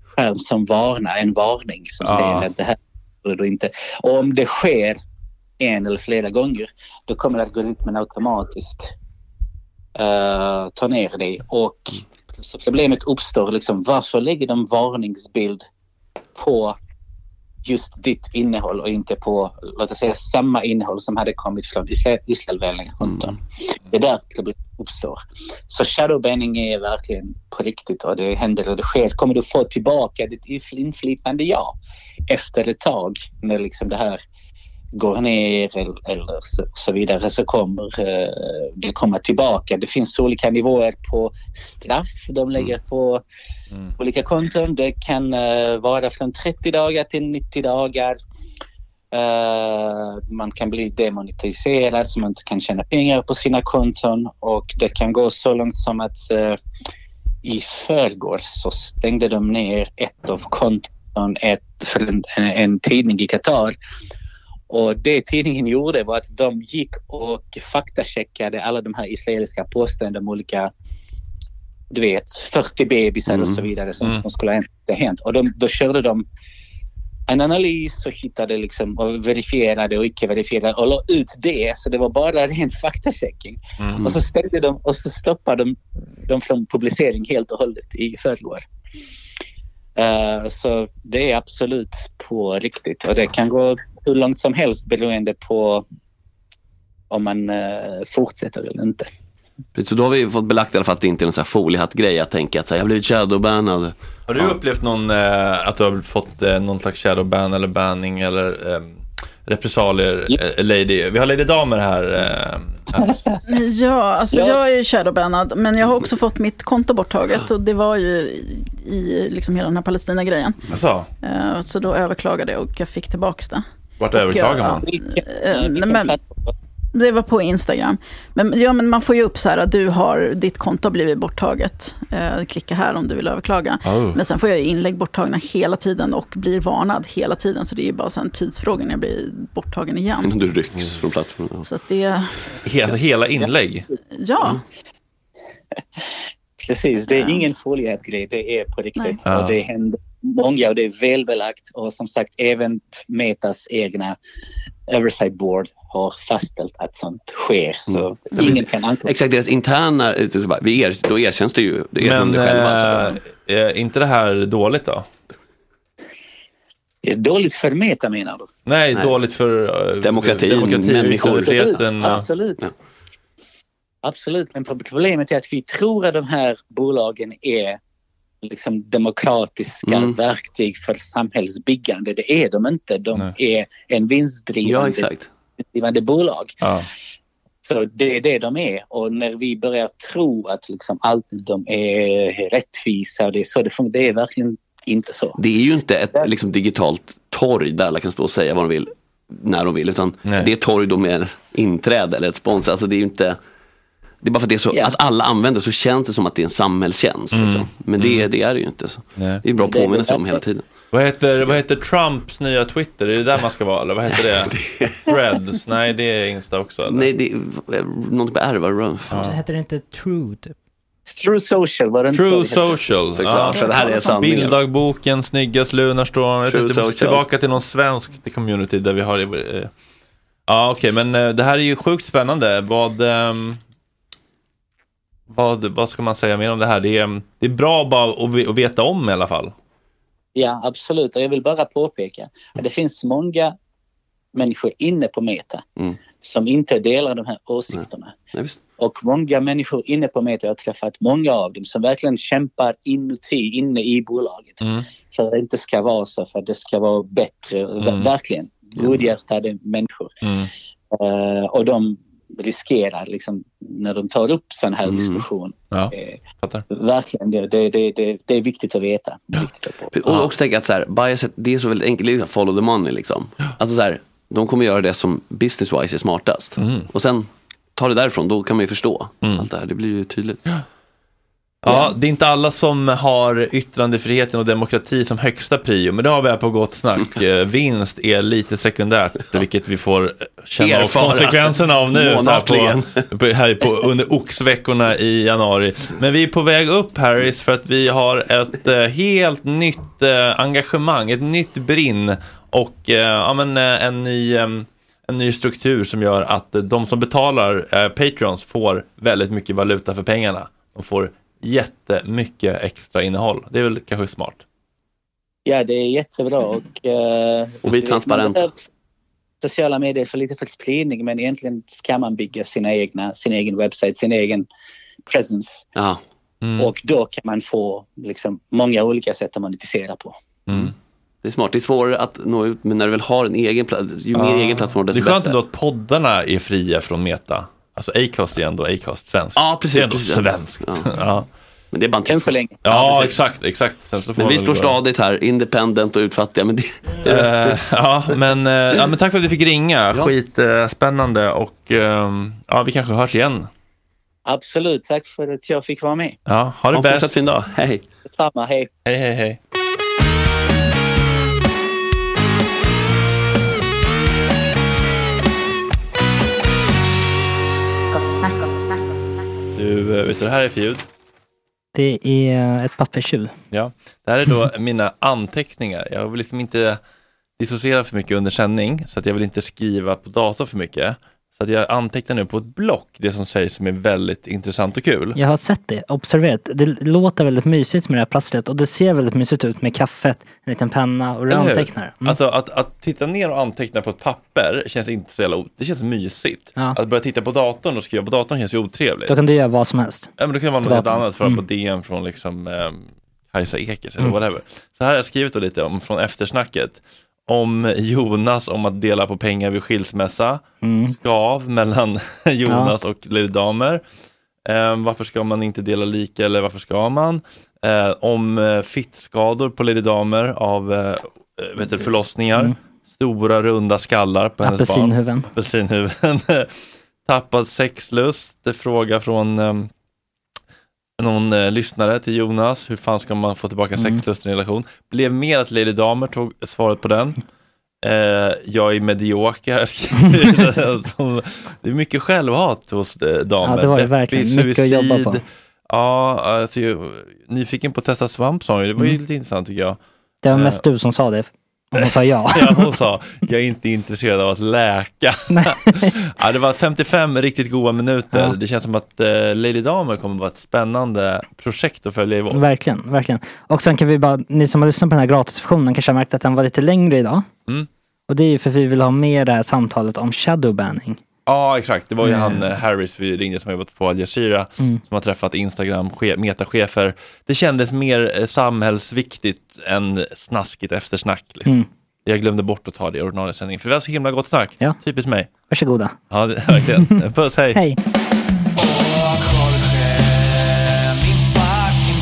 skärm som varnar, en varning som Ja. säger att det här borde du inte. Och om det sker en eller flera gånger då kommer algoritmen automatiskt uh, ta ner dig. Och så problemet uppstår liksom varför lägger de varningsbild på just ditt innehåll och inte på, låt oss säga samma innehåll som hade kommit från Israelvänliga konton. Det är där problemet uppstår. Så shadowbanning är verkligen på riktigt och det händer och det sker. Kommer du få tillbaka ditt infl- inflytande? Ja. Efter ett tag när liksom det här går ner eller, eller så, så vidare så kommer eh, det komma tillbaka. Det finns olika nivåer på straff de lägger på olika konton. Det kan eh, vara från 30 dagar till 90 dagar. Eh, man kan bli demonetiserad så man inte kan tjäna pengar på sina konton och det kan gå så långt som att eh, i förrgår så stängde de ner ett av konton ett, för en, en, en tidning i Qatar. Och det tidningen gjorde var att de gick och faktacheckade alla de här israeliska påståendena om olika du vet, 40 bebisar och så vidare som, Mm. som skulle ha hänt. Och de, då körde de en analys och hittade liksom och verifierade och icke verifierade och la ut det. Så det var bara ren faktachecking. Mm. Och så stängde de och så stoppade de dem från publicering helt och hållet i förrgår. Eh, så det är absolut på riktigt och det kan gå hur långt som helst beroende på om man eh, fortsätter eller inte. Så då har vi fått belagt i alla fall att det inte är en foliehatt-grej att tänka att så här, jag har blivit shadowbannad. Har du upplevt någon, eh, att du har fått eh, någon slags shadowban eller banning eller eh, repressalier? Eh, lady, vi har Lady Damer här. Eh, här. Ja, alltså Ja. jag är shadowbannad, men jag har också fått mitt konto borttaget och det var ju i, i liksom hela den här Palestina-grejen. Eh, Så då överklagade jag och jag fick tillbaka det. Vart överklagar man? eh, nej, men, det var på Instagram. Men, ja, men man får ju upp så här att du har, ditt konto har blivit borttaget. Eh, klicka här om du vill överklaga. Oh. Men sen får jag inlägg borttagna hela tiden och blir varnad hela tiden. Så det är ju bara en tidsfråga när jag blir borttagen igen. Innan du rycks från plattformen. Så att det, Alltså hela inlägg? ja. Precis, det är ingen foliehatt-grej, det är på riktigt. Ja. Och det händer många och det är välbelagt. Och som sagt, även Metas egna Oversight Board har fastställt att sånt sker. Så Mm. ingen kan anklaga. Exakt, deras interna, vi er, då erkänns det ju. Det Men själva. Så. eh, är inte det här dåligt då? Det är dåligt för Meta menar du? Nej, Nej. dåligt för eh, Demokratin, demokratin människor. ja. Absolut. Absolut, men problemet är att vi tror att de här bolagen är liksom demokratiska Mm. verktyg för samhällsbyggande. Det är de inte. De är en vinstdrivande Ja, vinstdrivande bolag. Ja. Så det är det de är. Och när vi börjar tro att liksom allt de är rättvisa och det är så det funkar, det är verkligen inte så. Det är ju inte ett liksom, digitalt torg där alla kan stå och säga vad de vill när de vill. Utan det är torg då med inträde eller ett sponsor. Alltså det är ju inte det är bara för att det är så, att alla använder så känns det som att det är en samhällstjänst. Mm. Liksom. Men det, det är det ju inte. Så. Nej. Det är bra att påminna sig om hela tiden. Vad heter, vad heter Trumps nya Twitter? Är det där man ska vara eller vad heter det? Threads? Nej det är Insta också eller? Nej, det är något på R, vad Det heter inte True typ. True Social var den True Social. Såklart, så det här är sanningen. Bilddagboken, Snyggast Lunarstorm. True Social. tillbaka till någon svensk community där vi har... eh, Ja okej, men eh, det här är ju sjukt spännande. Vad, ehm, vad, vad ska man säga mer om det här? Det är, det är bra bara att, ve- att veta om i alla fall. Ja, absolut. Och jag vill bara påpeka att det finns många människor inne på Meta Mm. som inte delar de här åsikterna. Ja, visst. Och många människor inne på Meta, jag har träffat många av dem som verkligen kämpar inuti, inne i bolaget. För att det inte ska vara så, för att det ska vara bättre. Mm. Verkligen. Godhjärtade människor. Eh, och de riskerar liksom, när de tar upp sån här diskussion. Ja, eh, verkligen, det, det, det, det, det är viktigt att veta. Viktigt att. Och också tänka att så här, biaset, det är så väldigt enkelt, liksom follow the money liksom. Alltså så här, de kommer göra det som business-wise är smartast. Och sen ta det därifrån, då kan man ju förstå allt det här. Det blir ju tydligt. Ja, det är inte alla som har yttrandefriheten och demokrati som högsta prio, men det har vi här på Gott Snack. Eh, Vinst är lite sekundärt, vilket vi får känna av konsekvenserna av nu här på, här på, under oxveckorna i januari. Men vi är på väg upp Harris för att vi har ett eh, helt nytt eh, engagemang, ett nytt brinn och eh, ja, men, en, ny, en ny struktur som gör att de som betalar eh, Patreons får väldigt mycket valuta för pengarna. De får jättemycket extra innehåll. Det är väl kanske smart. Ja, det är jättebra. Och, eh, Och vi är transparenta. Sociala medier för lite för spridning men egentligen ska man bygga sina egna, sin egen webbsite, sin egen presence. Ja. Och då kan man få liksom, många olika sätt att monetisera på. Det är smart, det är svårare att nå ut, men när du väl har en egen plats, ju mer Ja. egen plats du har Det desto är skönt bättre. ändå att poddarna är fria från Meta. Alltså Acast är ändå Acast svenskt. Ja, precis, Det är ändå precis. svenskt. Ja. Ja. Men det är bara en så länge. Ja, precis. exakt, exakt. Sen så får Men vi står gå- stadigt här, independent och utfattiga. Men det, Eh, ja, men, eh, ja, men tack för att vi fick ringa. Skitspännande och ehm, ja, vi kanske hörs igen. Absolut, tack för att jag fick vara med. Ja, ha det Ha en bäst. fortsatt fin dag. Hej. Detsamma, hej. Hej, hej, hej. Du, eh, vet du det här är för ljud? Det är ett pappersljud. Ja, det här är då mina anteckningar. Jag vill liksom inte dissociera för mycket under sändning, så att jag vill inte skriva på dator för mycket. Så att jag antecknar nu på ett block, det som sägs som är väldigt intressant och kul. Jag har sett det, observerat. Det låter väldigt mysigt med det här prasslet och det ser väldigt mysigt ut med kaffet, en liten penna och du antecknar. Mm. Alltså att, att titta ner och anteckna på ett papper känns inte så jävla, det känns mysigt. Ja. Att börja titta på datorn och skriva på datorn känns ju otrevligt. Då kan du göra vad som helst. Ja men det kan vara på något datorn. annat, för Mm. på DM från liksom eh, Kajsa Ekis eller Mm. whatever. Så här har jag skrivit då lite om från eftersnacket. Om Jonas om att dela på pengar vid skilsmässa. Mm. Skav mellan Jonas och Lady Damer. Eh, varför ska man inte dela lika eller varför ska man? Eh, om eh, fittskador på Lady Damer av eh, vet du, förlossningar. Mm. Stora runda skallar på hennes barn. Apelsinhuvuden. Tappad sexlust, fråga från eh, någon eh, lyssnare till Jonas. Hur fan ska man få tillbaka Mm. sexlusten i relation? Blev mer att Lady Damer tog svaret på den. Eh, jag är medioker, har jag skrivit. det är mycket självhat hos eh, damer. Ja, det var det verkligen. Mycket att jobba på. Ja, alltså, nyfiken på att testa svamp sa hon ju. Det var ju Mm. lite intressant tycker jag. Det var Eh, mest du som sa det. Och hon sa ja. ja, hon sa, jag är inte intresserad av att läka. ja, det var 55 riktigt goda minuter. Ja. Det känns som att eh, Lady Damer kommer att vara ett spännande projekt att följa i vår. Verkligen, verkligen. Och sen kan vi bara, ni som har lyssnat på den här gratisversionen kanske har märkt att den var lite längre idag. Mm. Och det är ju för att vi vill ha med det här samtalet om shadowbanning. Ja, exakt. Det var ju Mm. han eh, Harris vi ringde som har jobbat på Al Jazeera, Mm. som har träffat Instagram, che- metachefer. Det kändes mer eh, samhällsviktigt än snaskigt eftersnack. Liksom. Mm. Jag glömde bort att ta det i ordinarie sändning, för vi har så himla gott snack. Typiskt mig. Varsågoda. Ja, verkligen. Puss, hej. Hej. Min fucking